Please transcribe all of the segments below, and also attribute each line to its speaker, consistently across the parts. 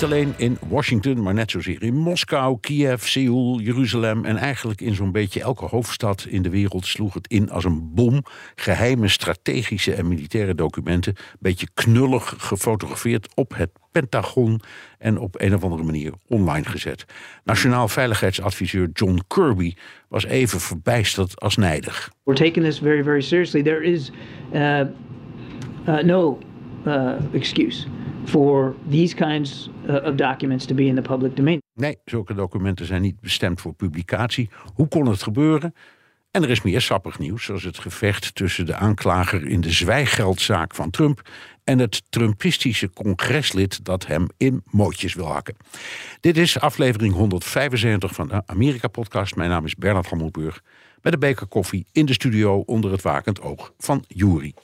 Speaker 1: Niet alleen in Washington, maar net zozeer in Moskou, Kiev, Seoul, Jeruzalem en eigenlijk in zo'n beetje elke hoofdstad in de wereld sloeg het in als een bom. Geheime strategische en militaire documenten, beetje knullig gefotografeerd op het Pentagon en op een of andere manier online gezet. Nationaal veiligheidsadviseur John Kirby was even verbijsterd als nijdig.
Speaker 2: We're taking this very, very seriously. There is uh, uh, no excuse for these kinds uh, of documents to be in the public domain.
Speaker 1: Nee, zulke documenten zijn niet bestemd voor publicatie. Hoe kon het gebeuren? En er is meer sappig nieuws, zoals het gevecht tussen de aanklager in de zwijgeldzaak van Trump en het Trumpistische congreslid dat hem in mootjes wil hakken. Dit is aflevering 175 van de Amerika-podcast. Mijn naam is Bernard Hammelburg. Met een beker koffie in de studio onder het wakend oog van Jury.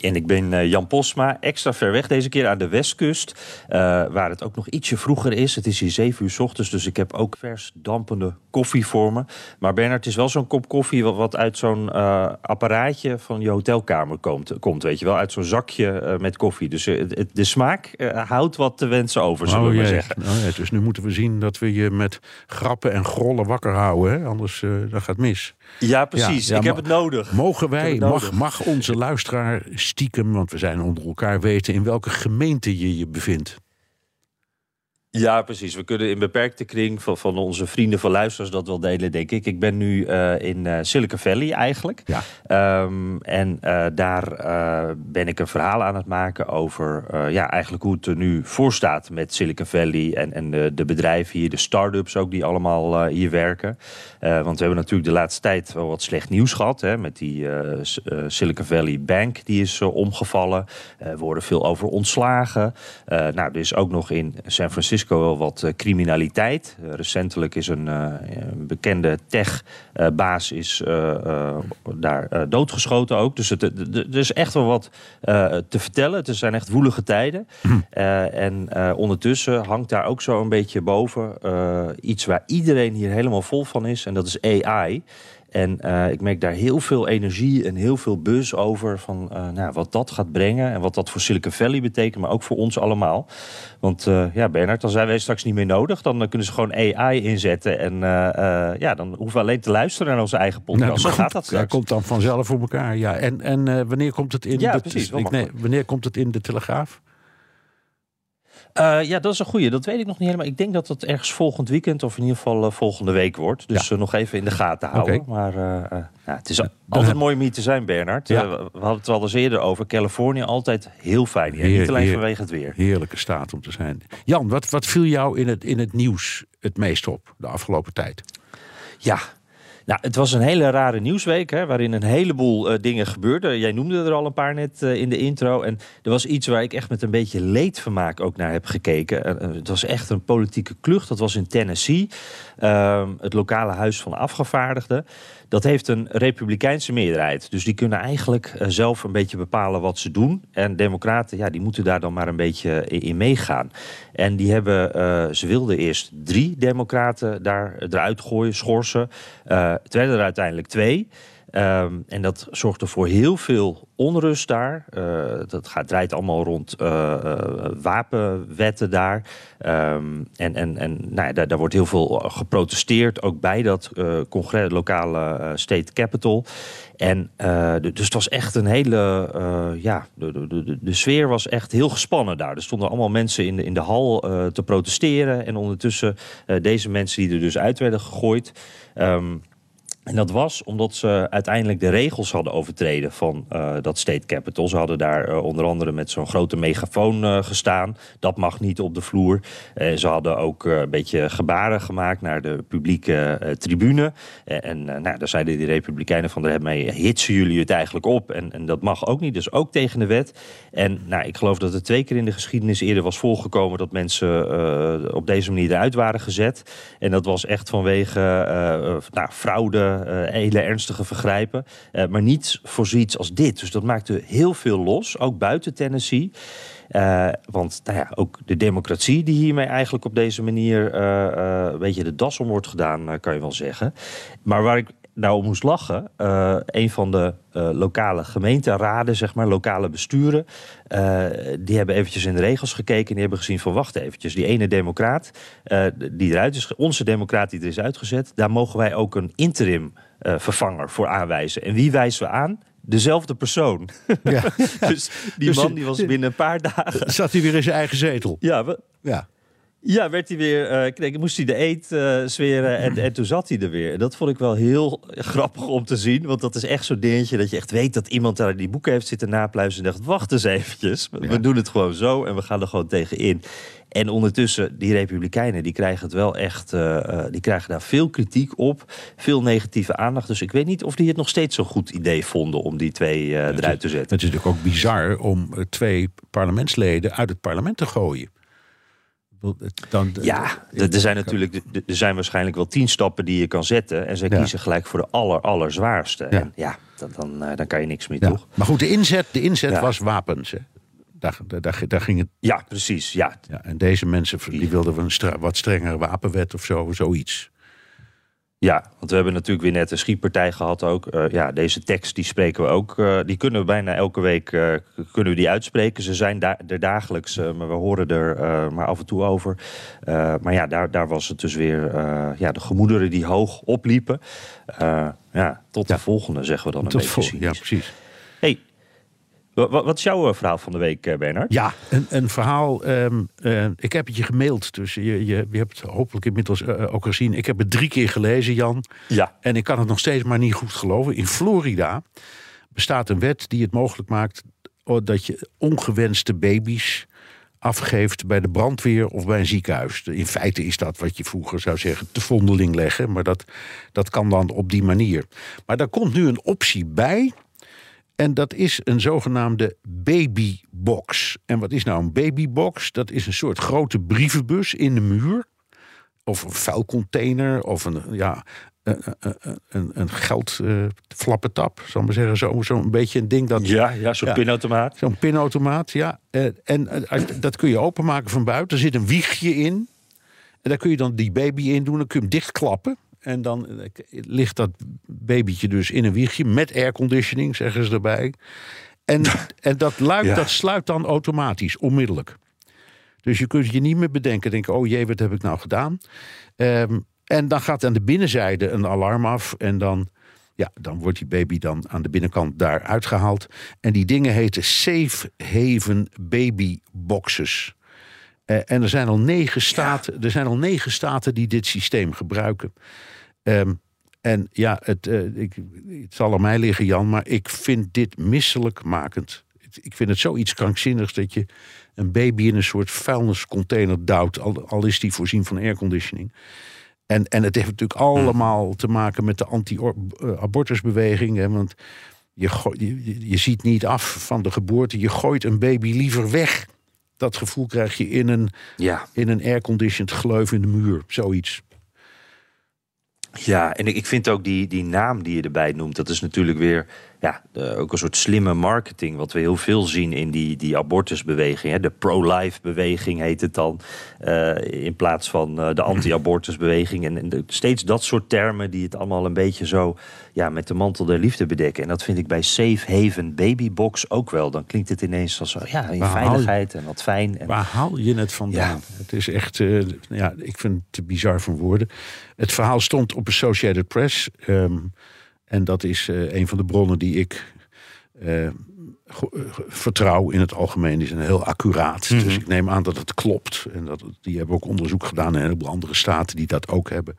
Speaker 3: En ik ben uh, Jan Posma, extra ver weg deze keer aan de westkust. Uh, waar het ook nog ietsje vroeger is. Het is hier 7 uur s ochtends, dus ik heb ook vers dampende koffie voor me. Maar Bernard, het is wel zo'n kop koffie wat, wat uit zo'n uh, apparaatje van je hotelkamer komt. komt weet je wel, uit zo'n zakje met koffie. Dus de smaak houdt wat te wensen over, zullen
Speaker 1: oh,
Speaker 3: we maar zeggen.
Speaker 1: Oh, jee. Dus nu moeten we zien dat we je met grappen en grollen wakker houden. Hè? Anders dat gaat mis.
Speaker 3: Ja, precies.
Speaker 1: Ja, ja,
Speaker 3: ik heb het nodig.
Speaker 1: Mogen wij,
Speaker 3: nodig.
Speaker 1: mag, mag onze luisteraar stiekem, want we zijn onder elkaar, weten in welke gemeente je je bevindt?
Speaker 3: Ja, precies. We kunnen in beperkte kring van, van onze vrienden van luisteraars dat wel delen, denk ik. Ik ben nu uh, in uh, Silicon Valley eigenlijk.
Speaker 1: Ja.
Speaker 3: Um, en uh, daar ben ik een verhaal aan het maken over ja, eigenlijk hoe het er nu voor staat met Silicon Valley en, en de, de bedrijven hier, de start-ups ook die allemaal hier werken. want we hebben natuurlijk de laatste tijd wel wat slecht nieuws gehad hè, met die Silicon Valley Bank die is omgevallen. we horen veel over ontslagen. nou, er is ook nog in San Francisco wel wat uh, criminaliteit. Uh, recentelijk is een, uh, een bekende tech-baas is daar doodgeschoten ook. Dus het, er is echt wel wat te vertellen. Het zijn echt woelige tijden.
Speaker 1: Hm.
Speaker 3: en ondertussen hangt daar ook zo een beetje boven iets waar iedereen hier helemaal vol van is. En dat is AI. En uh, ik merk daar heel veel energie en heel veel buzz over van uh, nou, wat dat gaat brengen en wat dat voor Silicon Valley betekent, maar ook voor ons allemaal. Want uh, ja, Bernard, dan zijn wij straks niet meer nodig. Dan kunnen ze gewoon AI inzetten en ja, dan hoeven we alleen te luisteren naar onze eigen podcast.
Speaker 1: Nou,
Speaker 3: Zo
Speaker 1: komt,
Speaker 3: gaat dat straks.
Speaker 1: Dat komt dan vanzelf voor elkaar. Ja. En, en wanneer komt het in
Speaker 3: Ja,
Speaker 1: de
Speaker 3: precies,
Speaker 1: ik, nee, wanneer komt het in de Telegraaf?
Speaker 3: Uh, ja, dat is een goeie. Dat weet ik nog niet helemaal. Ik denk dat het ergens volgend weekend of in ieder geval uh, volgende week wordt. Dus
Speaker 1: Ja.
Speaker 3: uh, nog even in de gaten houden. Maar ja, het is altijd mooi om hier te zijn, Bernard.
Speaker 1: Ja.
Speaker 3: We hadden het al eens eerder over. Californië altijd heel fijn.
Speaker 1: Heer-
Speaker 3: niet alleen
Speaker 1: heer-
Speaker 3: vanwege het weer.
Speaker 1: Heerlijke staat om te zijn. Jan, wat, wat viel jou in het, in het nieuws het meest op de afgelopen tijd?
Speaker 3: Ja. Nou, het was een hele rare nieuwsweek, hè, waarin een heleboel eh, dingen gebeurden. Jij noemde er al een paar net eh, in de intro. En er was iets waar ik echt met een beetje leedvermaak ook naar heb gekeken. Eh, het was echt een politieke klucht. Dat was in Tennessee, Ehm, het lokale huis van afgevaardigden. Dat heeft een republikeinse meerderheid. Dus die kunnen eigenlijk eh, zelf een beetje bepalen wat ze doen. En democraten, ja, die moeten daar dan maar een beetje in, in meegaan. En die hebben, eh, ze wilden eerst drie democraten daar eruit gooien, schorsen. Eh, het werden er uiteindelijk twee. Ehm, en dat zorgde voor heel veel onrust daar. Eh, dat gaat, draait allemaal rond eh, eh, wapenwetten daar. Ehm, en en, en nou ja, daar, wordt heel veel geprotesteerd, ook bij dat congres, lokale state capital. En dus het was echt een hele, ja, de, de, de, sfeer was echt heel gespannen daar. Er stonden allemaal mensen in de, in de hal te protesteren. En ondertussen deze mensen die er dus uit werden gegooid. Ehm, En dat was omdat ze uiteindelijk de regels hadden overtreden van uh, dat State Capitol. Ze hadden daar uh, onder andere met zo'n grote megafoon uh, gestaan. Dat mag niet op de vloer. ze hadden ook een beetje gebaren gemaakt naar de publieke tribune. en nou, daar zeiden die republikeinen van daarmee hitsen jullie het eigenlijk op. En, en, dat mag ook niet, dus ook tegen de wet. En nou, ik geloof dat het twee keer in de geschiedenis eerder was voorgekomen... dat mensen op deze manier eruit waren gezet. En dat was echt vanwege nou, fraude hele ernstige vergrijpen. Uh, maar niet voor zoiets als dit. Dus dat maakte heel veel los, ook buiten Tennessee. Want nou ja, ook de democratie die hiermee eigenlijk op deze manier een beetje de das om wordt gedaan, kan je wel zeggen. Maar waar ik nou moest lachen. Uh, een van de uh, lokale gemeenteraden, zeg maar, lokale besturen, uh, die hebben eventjes in de regels gekeken en die hebben gezien van wacht eventjes, die ene democraat die eruit is, onze democraat die er is uitgezet, daar mogen wij ook een interim vervanger voor aanwijzen. En wie wijzen we aan? Dezelfde persoon. Ja. dus die dus man die was binnen een paar dagen.
Speaker 1: Zat hij weer in zijn eigen zetel?
Speaker 3: Ja, we, ja. Ja, werd hij weer, uh, moest hij de eet uh, zweren en, en toen zat hij er weer. Dat vond ik wel heel grappig om te zien. Want dat is echt zo'n dingetje dat je echt weet dat iemand daar die boeken heeft zitten napluizen. En dacht, wacht eens eventjes. We doen het gewoon zo en we gaan er gewoon tegen in. En ondertussen, die republikeinen, die krijgen het wel echt, uh, die krijgen daar veel kritiek op. Veel negatieve aandacht. Dus ik weet niet of die het nog steeds zo'n goed idee vonden om die twee eruit te zetten.
Speaker 1: Het is natuurlijk ook bizar om twee parlementsleden uit het parlement te gooien.
Speaker 3: Dan, ja, er zijn natuurlijk er zijn waarschijnlijk wel tien stappen die je kan zetten. En zij kiezen gelijk voor de aller, allerzwaarste. Ja. En ja, dan, dan, eh, dan kan je niks meer, ja. toch?
Speaker 1: Maar goed, de inzet, de inzet was wapens. Hè? Daar, daar, daar, ging het.
Speaker 3: Ja, precies. Ja.
Speaker 1: ja en deze mensen die wilden een wat strengere wapenwet of zo, zoiets.
Speaker 3: Ja, want we hebben natuurlijk weer net een schietpartij gehad ook. Uh, ja, deze tekst die spreken we ook. Uh, die kunnen we bijna elke week uh, kunnen we die uitspreken. Ze zijn da er dagelijks, maar we horen er maar af en toe over. maar ja, daar, daar was het dus weer ja, de gemoederen die hoog opliepen. ja, tot de volgende zeggen we dan een beetje.
Speaker 1: Ja, precies.
Speaker 3: Wat is jouw eh, verhaal van de week, eh, Bernard?
Speaker 1: Ja, een, een verhaal. Um, uh, ik heb het je gemaild, dus je, je, je hebt het hopelijk inmiddels uh, ook gezien. Ik heb het drie keer gelezen, Jan.
Speaker 3: Ja.
Speaker 1: En ik kan het nog steeds maar niet goed geloven. In Florida bestaat een wet die het mogelijk maakt dat je ongewenste baby's afgeeft bij de brandweer of bij een ziekenhuis. In feite is dat wat je vroeger zou zeggen te vondeling leggen, maar dat, dat kan dan op die manier. Maar daar komt nu een optie bij en dat is een zogenaamde babybox. En wat is nou een babybox? Dat is een soort grote brievenbus in de muur. Of een vuilcontainer. Of een, ja, een, een, een geldflappetap, uh, zal ik maar zeggen. Zo'n zo beetje een ding dat...
Speaker 3: Ja, ja zo'n pinautomaat.
Speaker 1: Zo'n pinautomaat, ja. Uh, en uh, dat kun je openmaken van buiten. Er zit een wiegje in. En daar kun je dan die baby in doen. Dan kun je hem dichtklappen. En dan eh, ligt dat babytje dus in een wiegje met airconditioning, zeggen ze erbij. En, en dat luik, dat sluit dan automatisch, onmiddellijk. Dus je kunt je niet meer bedenken, denken, oh jee, wat heb ik nou gedaan? Um, en dan gaat aan de binnenzijde een alarm af en dan, ja, dan wordt die baby dan aan de binnenkant daar uitgehaald. En die dingen heten Safe Haven Baby Boxes. Uh, en er zijn, al negen staten, er zijn al negen staten die dit systeem gebruiken. Um, en ja, het, uh, ik, het zal aan mij liggen, Jan, maar ik vind dit misselijkmakend. Ik vind het zoiets krankzinnigs dat je een baby in een soort vuilniscontainer duwt, al, al is die voorzien van airconditioning. En, en het heeft natuurlijk allemaal te maken met de anti-abortusbeweging. Want je, je, je ziet niet af van de geboorte. Je gooit een baby liever weg. Dat gevoel krijg je in een, ja. in een airconditioned gleuf in de muur. Zoiets.
Speaker 3: Ja, en ik vind ook die, die naam die je erbij noemt, dat is natuurlijk weer ja, ook een soort slimme marketing. Wat we heel veel zien in die, die abortusbeweging. Hè. De pro-life beweging heet het dan. Uh, in plaats van uh, de anti-abortusbeweging. En, en steeds dat soort termen die het allemaal een beetje zo ja, met de mantel der liefde bedekken. En dat vind ik bij Safe Haven Babybox ook wel. Dan klinkt het ineens als ja, in veiligheid en wat fijn. En...
Speaker 1: Waar haal je het vandaan? Ja. Het is echt, uh, ja, ik vind het te bizar van woorden. Het verhaal stond op Associated Press. Um, en dat is uh, een van de bronnen die ik uh, vertrouw in het algemeen. Die zijn heel accuraat. Mm -hmm. Dus ik neem aan dat het klopt. En dat, die hebben ook onderzoek gedaan in een heleboel andere staten die dat ook hebben.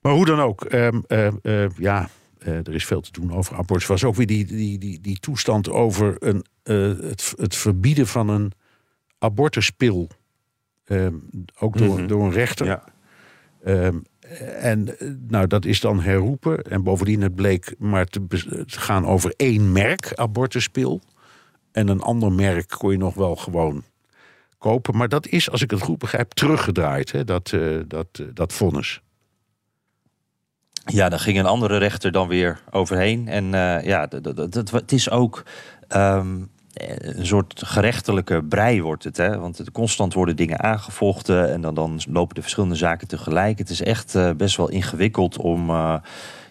Speaker 1: Maar hoe dan ook, ehm, ehm, ehm, ja, eh, er is veel te doen over abortus. was ook weer die, die, die, die toestand over een, eh, het, het verbieden van een abortuspil. Ook door,
Speaker 3: Mhm.
Speaker 1: door een rechter.
Speaker 3: Ja.
Speaker 1: En eh, nou, dat is dan herroepen. En bovendien, het bleek maar te, gaan over één merk abortuspil. En een ander merk kon je nog wel gewoon kopen. Maar dat is, als ik het goed begrijp, teruggedraaid. Hè, dat, eh, dat, eh, dat vonnis.
Speaker 3: Ja, daar ging een andere rechter dan weer overheen. En eh, ja, het is ook ehm, een soort gerechtelijke brei wordt het. Hè? Want het, constant worden dingen aangevochten en dan, dan lopen de verschillende zaken tegelijk. Het is echt eh, best wel ingewikkeld om... eh,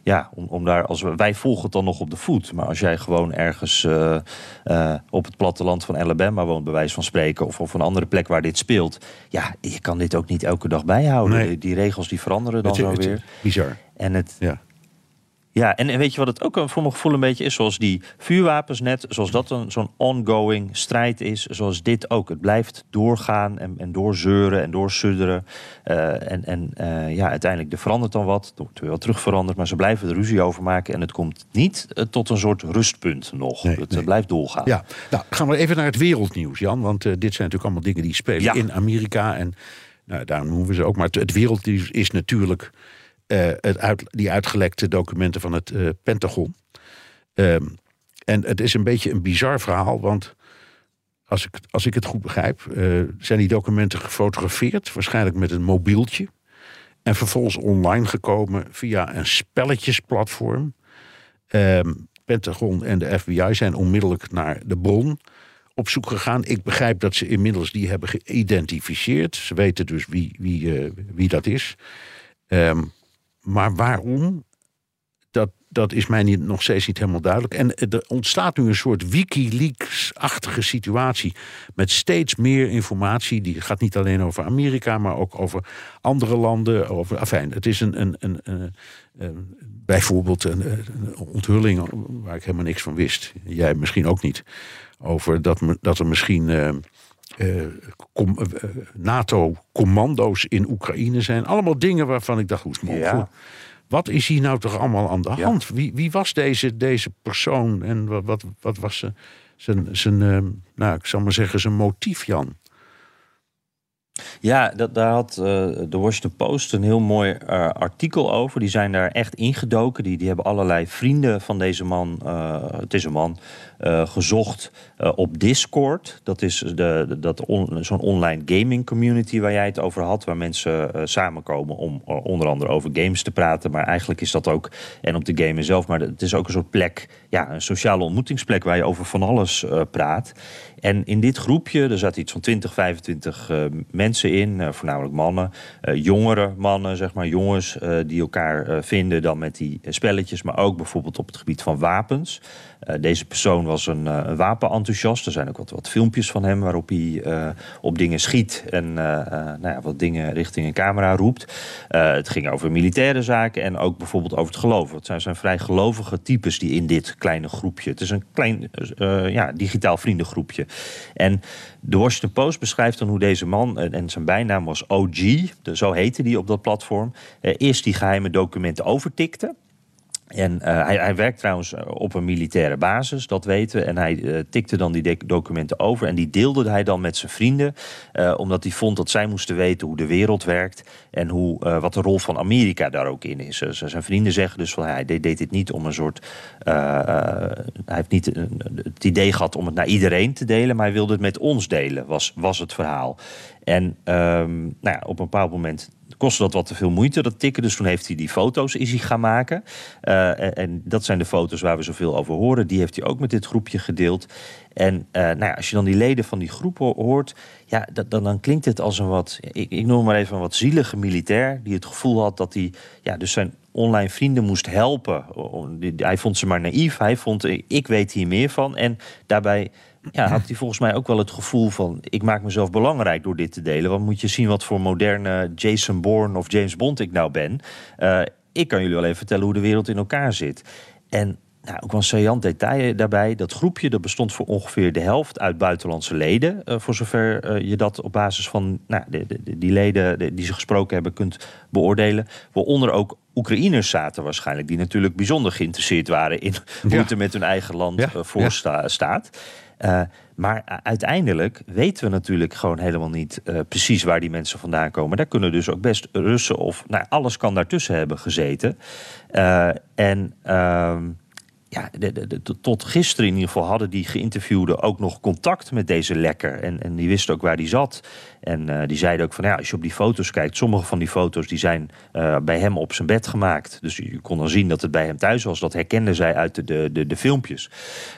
Speaker 3: ja, om, om daar, als we, wij volgen het dan nog op de voet. Maar als jij gewoon ergens eh, eh, op het platteland van Alabama woont, bij wijze van spreken, of op een andere plek waar dit speelt, ja, je kan dit ook niet elke dag bijhouden.
Speaker 1: Nee.
Speaker 3: Die, die regels die veranderen dan
Speaker 1: Het-
Speaker 3: zo
Speaker 1: het-
Speaker 3: weer.
Speaker 1: Bizar.
Speaker 3: En het,
Speaker 1: Ja.
Speaker 3: Ja, en, en weet je wat het ook een- voor mijn gevoel een beetje is? Zoals die vuurwapens net, zoals dat een, zo'n ongoing strijd is, zoals dit ook. Het blijft doorgaan en, en doorzeuren en doorsudderen. Eh, en en eh, ja, uiteindelijk er verandert dan wat. Er wordt weer wat terug veranderd, maar ze blijven er ruzie over maken. En het komt niet eh, tot een soort rustpunt nog.
Speaker 1: Nee,
Speaker 3: het eh,
Speaker 1: nee.
Speaker 3: blijft doorgaan.
Speaker 1: Ja, nou gaan we even naar het wereldnieuws, Jan. Want eh, dit zijn natuurlijk allemaal dingen die spelen
Speaker 3: Ja.
Speaker 1: in Amerika. En nou, daarom noemen we ze ook. Maar het, het wereldnieuws is natuurlijk eh, het uit, die uitgelekte documenten van het eh, Pentagon. Ehm, en het is een beetje een bizar verhaal, want als ik, als ik het goed begrijp, eh, zijn die documenten gefotografeerd, waarschijnlijk met een mobieltje. En vervolgens online gekomen via een spelletjesplatform. Ehm, Pentagon en de FBI zijn onmiddellijk naar de bron op zoek gegaan. Ik begrijp dat ze inmiddels die hebben geïdentificeerd. Ze weten dus wie, wie, eh, wie dat is. Ehm, maar waarom? Dat, dat is mij niet, nog steeds niet helemaal duidelijk. En er ontstaat nu een soort Wikileaks-achtige situatie. Met steeds meer informatie. Die gaat niet alleen over Amerika, maar ook over andere landen. Over, afijn, het is een, een, een, bijvoorbeeld een, onthulling waar ik helemaal niks van wist. Jij misschien ook niet. Over dat, dat er misschien. Eh, eh, com- eh, NATO-commando's in Oekraïne zijn. Allemaal dingen waarvan ik dacht, hoe is het mogelijk?
Speaker 3: Ja.
Speaker 1: Wat is hier nou toch allemaal aan de
Speaker 3: Ja.
Speaker 1: hand? Wie, wie was deze, deze persoon en wat, wat, wat was zijn, zijn, zijn eh, nou, ik zal maar zeggen, zijn motief, Jan?
Speaker 3: Ja, dat, daar had eh, de Washington Post een heel mooi artikel over. Die zijn daar echt ingedoken. Die, die hebben allerlei vrienden van deze man, het is een man, eh, gezocht eh, op Discord. Dat is de, dat on- zo'n online gaming community waar jij het over had. Waar mensen eh, samenkomen om onder andere over games te praten. Maar eigenlijk is dat ook, en op de gamen zelf, maar het is ook een soort plek, ja, een sociale ontmoetingsplek waar je over van alles praat. En in dit groepje, er zaten iets van 20, 25 eh, mensen in, voornamelijk mannen, jongere mannen, zeg maar, jongens die elkaar vinden dan met die spelletjes, maar ook bijvoorbeeld op het gebied van wapens. Deze persoon was een, eh, een wapenenthousiast. Er zijn ook wat, wat filmpjes van hem waarop hij eh, op dingen schiet en eh, nou ja, wat dingen richting een camera roept. Het ging over militaire zaken en ook bijvoorbeeld over het geloof. Het zijn, zijn vrij gelovige types die in dit kleine groepje. Het is een klein ja, digitaal vriendengroepje. En de Washington Post beschrijft dan hoe deze man, en, zijn bijnaam was OG, zo heette die op dat platform, eerst die geheime documenten overtikte. En eh, hij, hij werkt trouwens eh, op een militaire basis, dat weten we. En hij eh, tikte dan die documenten over. En die deelde hij dan met zijn vrienden. omdat hij vond dat zij moesten weten hoe de wereld werkt. En hoe, wat de rol van Amerika daar ook in is. Zijn vrienden zeggen dus van hij deed, deed dit niet om een soort. hij heeft niet het idee gehad om het naar iedereen te delen. Maar hij wilde het met ons delen, was, was het verhaal. En ehm, nou ja, op een bepaald moment kostte dat wat te veel moeite, dat tikken. Dus toen heeft hij die foto's is hij gaan maken. Eh, en, en dat zijn de foto's waar we zoveel over horen. Die heeft hij ook met dit groepje gedeeld. En eh, nou ja, als je dan die leden van die groep ho- hoort... ja, dan, dan klinkt het als een wat... Ik, noem maar even een wat zielige militair... die het gevoel had dat hij ja, dus zijn online vrienden moest helpen. Hij vond ze maar naïef. Hij vond, eh, ik weet hier meer van. En daarbij ja, had hij volgens mij ook wel het gevoel van... ik maak mezelf belangrijk door dit te delen. Want moet je zien wat voor moderne Jason Bourne of James Bond ik nou ben. Eh, ik kan jullie wel even vertellen hoe de wereld in elkaar zit. En nou, ook wel een saillant detail daarbij. Dat groepje dat bestond voor ongeveer de helft uit buitenlandse leden. eh, voor zover eh, je dat op basis van nou, de, de- die leden de- die ze gesproken hebben kunt beoordelen. Waaronder ook Oekraïners zaten waarschijnlijk, die natuurlijk bijzonder geïnteresseerd waren in hoe het er met hun eigen land
Speaker 1: Ja,
Speaker 3: voor sta- staat. Eh, maar uiteindelijk weten we natuurlijk gewoon helemaal niet eh, precies waar die mensen vandaan komen. Daar kunnen dus ook best Russen of nou, alles kan daartussen hebben gezeten. Eh, en ehm, ja, tot gisteren in ieder geval hadden die geïnterviewden ook nog contact met deze lekker. En, en die wisten ook waar die zat. En die zeiden ook van ja, als je op die foto's kijkt, sommige van die foto's die zijn bij hem op zijn bed gemaakt. Dus je kon dan zien dat het bij hem thuis was. Dat herkenden zij uit de, de, de filmpjes.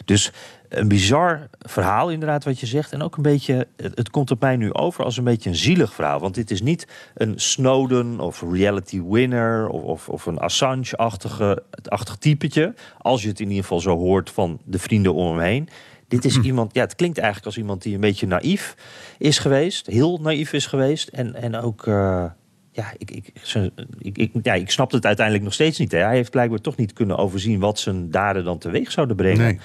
Speaker 3: Dus een bizar verhaal inderdaad wat je zegt. En ook een beetje, het, komt op mij nu over als een beetje een zielig verhaal. Want dit is niet een Snowden of reality winner of, of, of een Assange-achtige achtig typetje. Als je het in ieder geval zo hoort van de vrienden om hem heen. Dit is iemand, ja, het klinkt eigenlijk als iemand die een beetje naïef is geweest. Heel naïef is geweest. En, en ook, eh, ja, ik, ik, ik, ik, ja, ik snap het uiteindelijk nog steeds niet. Hè. Hij heeft blijkbaar toch niet kunnen overzien wat zijn daden dan teweeg zouden brengen.
Speaker 1: Nee.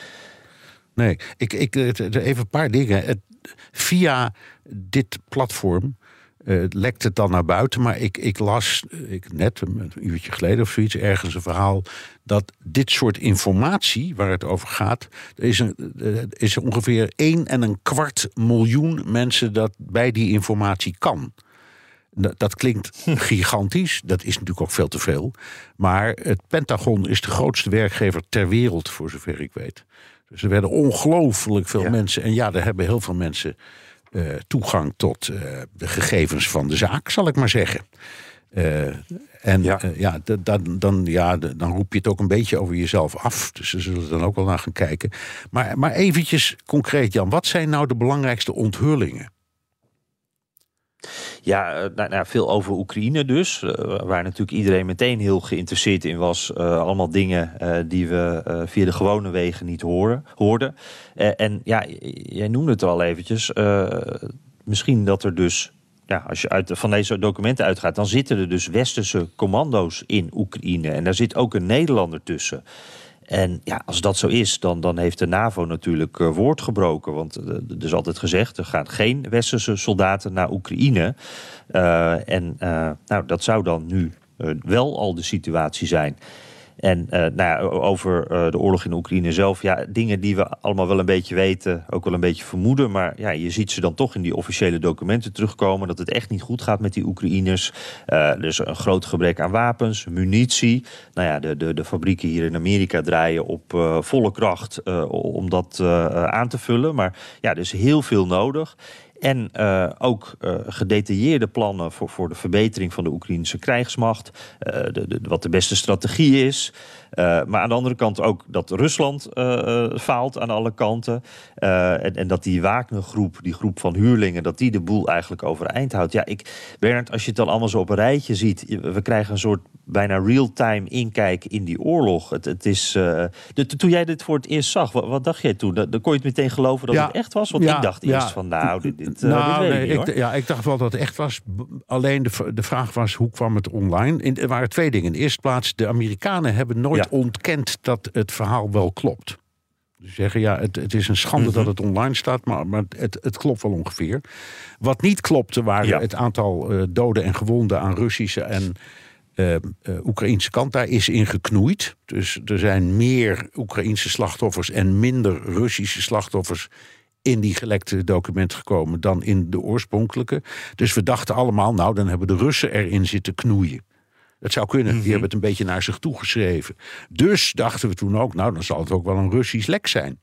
Speaker 1: Nee, ik, ik, het- even een paar dingen. Het, via dit platform eh, lekt het dan naar buiten. Maar ik, ik las eh, ik, net een uurtje geleden of zoiets ergens een verhaal. dat dit soort informatie waar het over gaat. Er is, een, er is ongeveer 1 en een kwart miljoen mensen dat bij die informatie kan. Dat, dat klinkt gigantisch. Dat is natuurlijk ook veel te veel. Maar het Pentagon is de grootste werkgever ter wereld, voor zover ik weet. Dus er werden ongelooflijk veel
Speaker 3: Ja.
Speaker 1: mensen. En ja, er hebben heel veel mensen eh, toegang tot eh, de gegevens van de zaak, zal ik maar zeggen. Eh, en
Speaker 3: Ja.
Speaker 1: ja, dan, dan, ja, dan roep je het ook een beetje over jezelf af. Dus ze zullen er dan ook wel naar gaan kijken. Maar, maar eventjes concreet, Jan. Wat zijn nou de belangrijkste onthullingen?
Speaker 3: Ja, eh, nou, nou, veel over Oekraïne dus. eh, waar natuurlijk iedereen meteen heel geïnteresseerd in was. Eh, allemaal dingen die we via de gewone wegen niet horen, hoorden. En ja, jij noemde het al eventjes. misschien dat er dus... Ja, als je uit, van deze documenten uitgaat, dan zitten er dus westerse commando's in Oekraïne. En daar zit ook een Nederlander tussen. En ja, als dat zo is, dan, dan heeft de NAVO natuurlijk eh, woord gebroken. Want eh, er is altijd gezegd, er gaan geen westerse soldaten naar Oekraïne. Eh, en eh, nou, dat zou dan nu eh, wel al de situatie zijn. En eh, nou over eh, de oorlog in Oekraïne zelf, ja, dingen die we allemaal wel een beetje weten, ook wel een beetje vermoeden. Maar ja, je ziet ze dan toch in die officiële documenten terugkomen dat het echt niet goed gaat met die Oekraïners. Er is een groot gebrek aan wapens, munitie. Nou ja, de, de, de fabrieken hier in Amerika draaien op volle kracht om dat aan te vullen. Maar ja, is heel veel nodig. En eh, ook eh, gedetailleerde plannen voor, voor de verbetering van de Oekraïnse krijgsmacht. eh, de, wat de beste strategie is. Maar aan de andere kant ook dat Rusland faalt aan alle kanten. En, en dat die Wagner-groep, die groep van huurlingen, dat die de boel eigenlijk overeind houdt. Ja, ik, Bernd, als je het dan allemaal zo op een rijtje ziet. We krijgen een soort bijna real-time inkijk in die oorlog. Het, het is, eh, de, toen jij dit voor het eerst zag, wat, wat dacht jij toen? Dan kon je het meteen geloven dat
Speaker 1: Ja.
Speaker 3: het echt was? Want
Speaker 1: Ja,
Speaker 3: ik dacht
Speaker 1: ja.
Speaker 3: eerst van, nou, dit, dit, eh,
Speaker 1: nou,
Speaker 3: dit weet
Speaker 1: nee,
Speaker 3: ik niet, hoor.
Speaker 1: ik, ja, ik dacht wel dat het echt was. Alleen de, de vraag was, hoe kwam het online? In, er waren twee dingen. In de eerste plaats, de Amerikanen hebben nooit ontkend dat het verhaal wel klopt. Ze zeggen, ja, het, het is een schande
Speaker 3: Mhm.
Speaker 1: dat het online staat, maar, maar het, het klopt wel ongeveer. Wat niet klopte waren
Speaker 3: Ja.
Speaker 1: het aantal eh, doden en gewonden aan Russische en eh, eh, Oekraïnse kant. Daar is in geknoeid. Dus er zijn meer Oekraïnse slachtoffers en minder Russische slachtoffers in die gelekte documenten gekomen dan in de oorspronkelijke. Dus we dachten allemaal, nou, dan hebben de Russen erin zitten knoeien. Dat zou kunnen. Die hebben het een beetje naar zich toegeschreven. Dus dachten we toen ook, nou, dan zal het ook wel een Russisch lek zijn.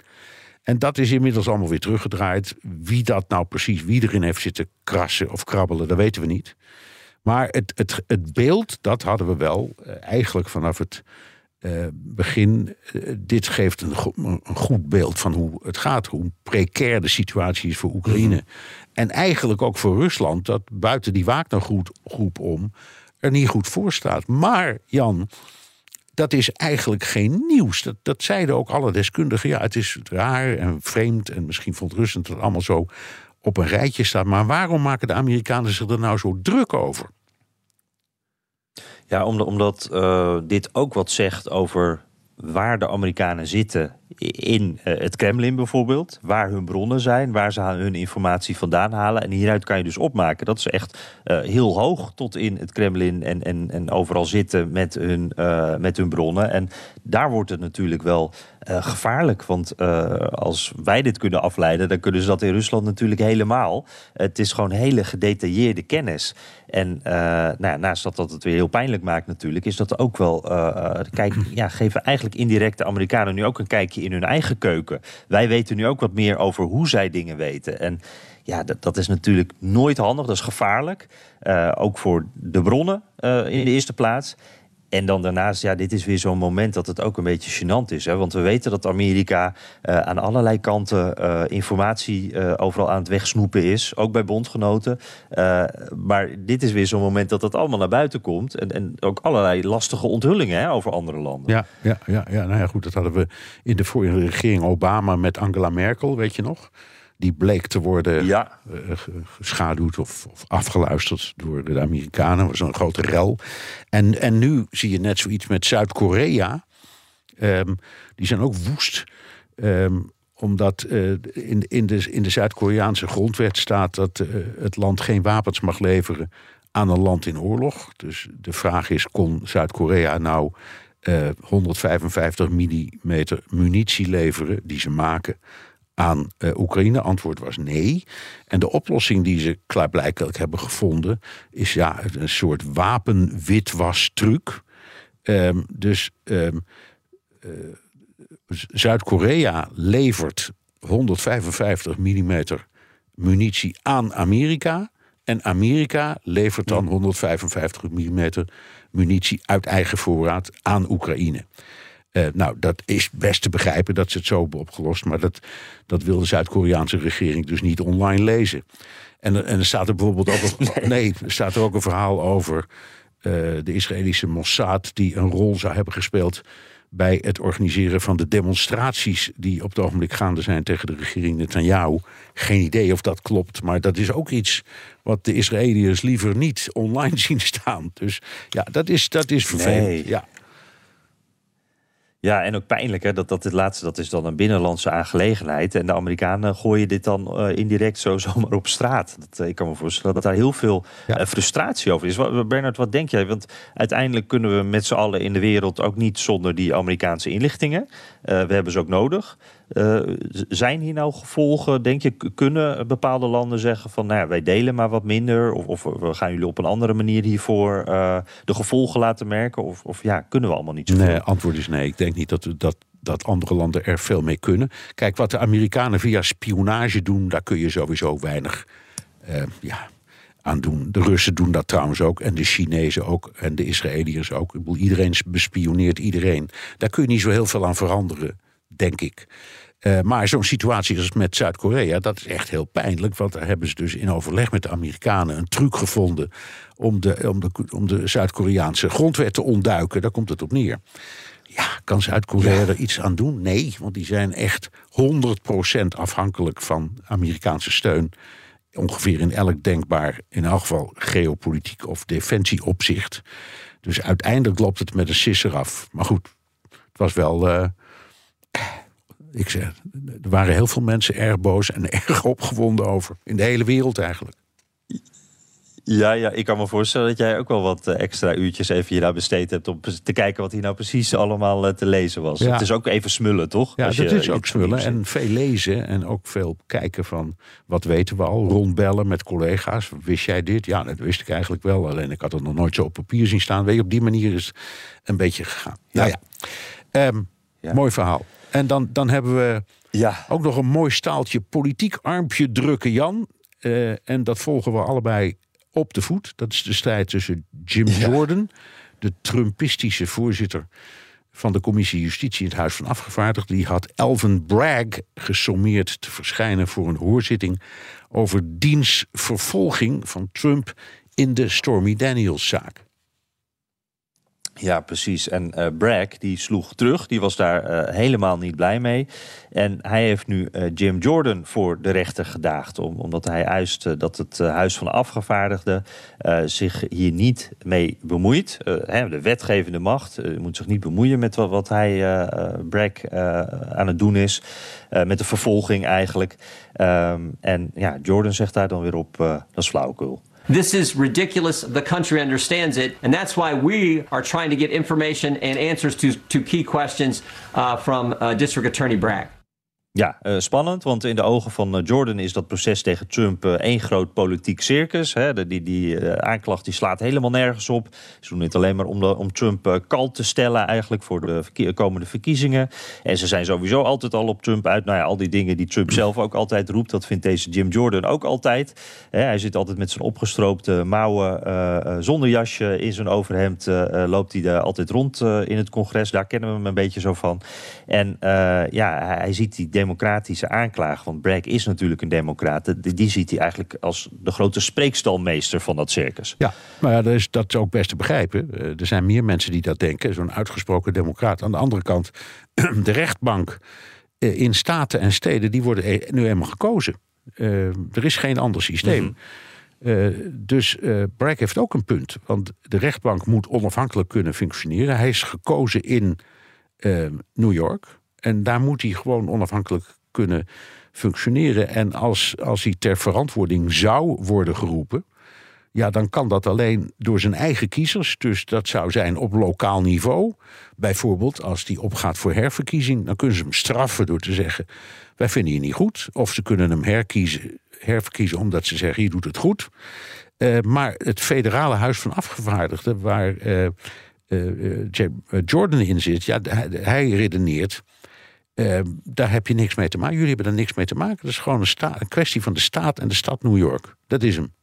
Speaker 1: En dat is inmiddels allemaal weer teruggedraaid. Wie dat nou precies, wie erin heeft zitten krassen of krabbelen, dat weten we niet. Maar het, het, het beeld, dat hadden we wel eh, eigenlijk vanaf het eh, begin. eh, dit geeft een, go- een goed beeld van hoe het gaat, hoe precair de situatie is voor Oekraïne. En eigenlijk ook voor Rusland, dat buiten die Wagner-groep om er niet goed voor staat. Maar Jan, dat is eigenlijk geen nieuws. Dat, dat zeiden ook alle deskundigen. Ja, het is raar en vreemd en misschien verontrustend dat het allemaal zo op een rijtje staat. Maar waarom maken de Amerikanen zich er nou zo druk over?
Speaker 3: Ja, omdat, omdat eh, dit ook wat zegt over waar de Amerikanen zitten in eh, het Kremlin bijvoorbeeld, waar hun bronnen zijn, waar ze hun informatie vandaan halen. En hieruit kan je dus opmaken dat ze echt uh, heel hoog tot in het Kremlin en, en, en overal zitten met hun, met hun bronnen. En daar wordt het natuurlijk wel gevaarlijk. Want als wij dit kunnen afleiden, dan kunnen ze dat in Rusland natuurlijk helemaal. Het is gewoon hele gedetailleerde kennis. En nou ja, naast dat dat het weer heel pijnlijk maakt natuurlijk, is dat ook wel, kijk, ja, geven eigenlijk indirect de Amerikanen nu ook een kijkje in hun eigen keuken. Wij weten nu ook wat meer over hoe zij dingen weten. En ja, dat, dat is natuurlijk nooit handig, dat is gevaarlijk. Ook voor de bronnen in de eerste plaats. En dan daarnaast, ja, dit is weer zo'n moment dat het ook een beetje gênant is. Hè? Want we weten dat Amerika uh, aan allerlei kanten uh, informatie uh, overal aan het wegsnoepen is. Ook bij bondgenoten. maar dit is weer zo'n moment dat dat allemaal naar buiten komt. En, en ook allerlei lastige onthullingen hè, over andere landen.
Speaker 1: Ja, ja, ja, ja, nou ja, goed. Dat hadden we in de vorige regering Obama met Angela Merkel, weet je nog? Die bleek te worden ja. uh, geschaduwd of, of, afgeluisterd door de Amerikanen. Dat was een grote rel. En, en nu zie je net zoiets met Zuid-Korea. Um, die zijn ook woest. Um, omdat uh, in, in de, in de Zuid-Koreaanse grondwet staat dat uh, het land geen wapens mag leveren aan een land in oorlog. Dus de vraag is: kon Zuid-Korea nou 155 mm munitie leveren die ze maken aan uh, Oekraïne? Antwoord was nee. En de oplossing die ze klaarblijkelijk hebben gevonden is ja, een soort wapenwitwas-truc. Um, dus um, uh, Zuid-Korea levert 155 mm munitie aan Amerika. En Amerika levert dan 155 mm munitie uit eigen voorraad aan Oekraïne. Uh, nou, dat is best te begrijpen dat ze het zo hebben opgelost. Maar dat, dat wil de Zuid-Koreaanse regering dus niet online lezen. En, en er staat er bijvoorbeeld ook een, nee. er staat er ook een verhaal over uh, de Israëlische Mossad... die een rol zou hebben gespeeld bij het organiseren van de demonstraties... die op het ogenblik gaande zijn tegen de regering Netanyahu. Geen idee of dat klopt, maar dat is ook iets... wat de Israëliërs liever niet online zien staan. Dus ja, dat is, dat is vervelend.
Speaker 3: Nee.
Speaker 1: Ja.
Speaker 3: Ja, en ook pijnlijk hè, dat, dat dit laatste, dat is dan een binnenlandse aangelegenheid. En de Amerikanen gooien dit dan uh, indirect zo zomaar op straat. Dat, uh, ik kan me voorstellen dat daar heel veel ja. uh, frustratie over is. Wat, Bernard, wat denk jij? Want uiteindelijk kunnen we met z'n allen in de wereld ook niet zonder die Amerikaanse inlichtingen. we hebben ze ook nodig. Zijn hier nou gevolgen? Denk je, kunnen bepaalde landen zeggen van nou ja, wij delen maar wat minder? Of, of we gaan jullie op een andere manier hiervoor de gevolgen laten merken? Of, of ja, kunnen we allemaal niet zo?
Speaker 1: Nee, antwoord is nee. Ik denk niet dat, dat, dat andere landen er veel mee kunnen. Kijk, wat de Amerikanen via spionage doen, daar kun je sowieso weinig uh, ja, aan doen. De Russen doen dat trouwens ook. En de Chinezen ook. En de Israëliërs ook. Ik bedoel, iedereen bespioneert iedereen. Daar kun je niet zo heel veel aan veranderen, denk ik. Uh, maar zo'n situatie als met Zuid-Korea, dat is echt heel pijnlijk. Want daar hebben ze dus in overleg met de Amerikanen een truc gevonden om de, om de, om de Zuid-Koreaanse grondwet te ontduiken. Daar komt het op neer. Ja, kan Zuid-Korea ja. er iets aan doen? Nee, want die zijn echt 100% afhankelijk van Amerikaanse steun. Ongeveer in elk denkbaar, in elk geval geopolitiek of defensieopzicht. Dus uiteindelijk loopt het met een sisser af. Maar goed, het was wel. Uh, ik zeg, er waren heel veel mensen erg boos en erg opgewonden over. In de hele wereld eigenlijk.
Speaker 3: Ja, ja, ik kan me voorstellen dat jij ook wel wat eh, extra uurtjes even hiernaar besteed hebt om te kijken wat hier nou precies allemaal eh, te lezen was. Ja. Het is ook even smullen, toch?
Speaker 1: Ja, dat is ook smullen en veel lezen en ook veel kijken van wat weten we al, rondbellen met collega's. Wist jij dit? Ja, dat wist ik eigenlijk wel, alleen ik had het nog nooit zo op papier zien staan. Weet je, op die manier is het een beetje gegaan. Ja. Nou ja, um, ja. mooi verhaal. En dan, dan hebben we
Speaker 3: ja.
Speaker 1: ook nog een mooi staaltje politiek armpje drukken, Jan. Uh, en dat volgen we allebei op de voet. Dat is de strijd tussen Jim ja. Jordan, de Trumpistische voorzitter van de commissie Justitie in het Huis van Afgevaardigden. Die had Elvin Bragg gesommeerd te verschijnen voor een hoorzitting over diens vervolging van Trump in de Stormy Daniels-zaak.
Speaker 3: Ja, precies. En uh, Bragg die sloeg terug. Die was daar uh, helemaal niet blij mee. En hij heeft nu uh, Jim Jordan voor de rechter gedaagd. Om, omdat hij eist dat het Huis van Afgevaardigden zich hier niet mee bemoeit. Hè, de wetgevende macht moet zich niet bemoeien met wat, wat hij, Bragg, aan het doen is. met de vervolging eigenlijk. Um, en ja, Jordan zegt daar dan weer op, dat is flauwekul.
Speaker 4: This is ridiculous. The country understands it. And that's why we are trying to get information and answers to, to key questions uh, from uh, District Attorney Bragg.
Speaker 3: Ja, uh, spannend, want in de ogen van uh, Jordan is dat proces tegen Trump uh, één groot politiek circus. Hè. De, die die aanklacht die slaat helemaal nergens op. Ze doen het alleen maar om, om Trump kalt te stellen eigenlijk voor de komende verkiezingen. En ze zijn sowieso altijd al op Trump uit. Nou ja, al die dingen die Trump zelf ook altijd roept, dat vindt deze Jim Jordan ook altijd. Hij zit altijd met zijn opgestroopte mouwen zonder jasje in zijn overhemd. loopt hij daar altijd rond in het congres. Daar kennen we hem een beetje zo van. En ja, hij ziet die democratische aanklager, want Bragg is natuurlijk een democrat, die, die ziet hij eigenlijk als de grote spreekstalmeester van dat circus.
Speaker 1: Ja, maar ja, dat, is, dat is ook best te begrijpen. Eh, er zijn meer mensen die dat denken, zo'n uitgesproken democraat. Aan de andere kant, de rechtbank eh, in staten en steden, die worden e-, nu eenmaal gekozen. Uh, er is geen ander systeem. Mm dus uh, Bragg heeft ook een punt. Want de rechtbank moet onafhankelijk kunnen functioneren. Hij is gekozen in New York. En daar moet hij gewoon onafhankelijk kunnen functioneren. En als, als hij ter verantwoording zou worden geroepen. Ja, dan kan dat alleen door zijn eigen kiezers. Dus dat zou zijn op lokaal niveau. Bijvoorbeeld als die opgaat voor herverkiezing, dan kunnen ze hem straffen door te zeggen: Wij vinden je niet goed. Of ze kunnen hem herkiezen, herverkiezen omdat ze zeggen: Je doet het goed. Uh, maar het federale huis van afgevaardigden, waar uh, uh, Jordan in zit, ja, hij redeneert. Uh, daar heb je niks mee te maken. Jullie hebben er niks mee te maken. Dat is gewoon een, kwestie van de staat en de stad New York. Dat is hem.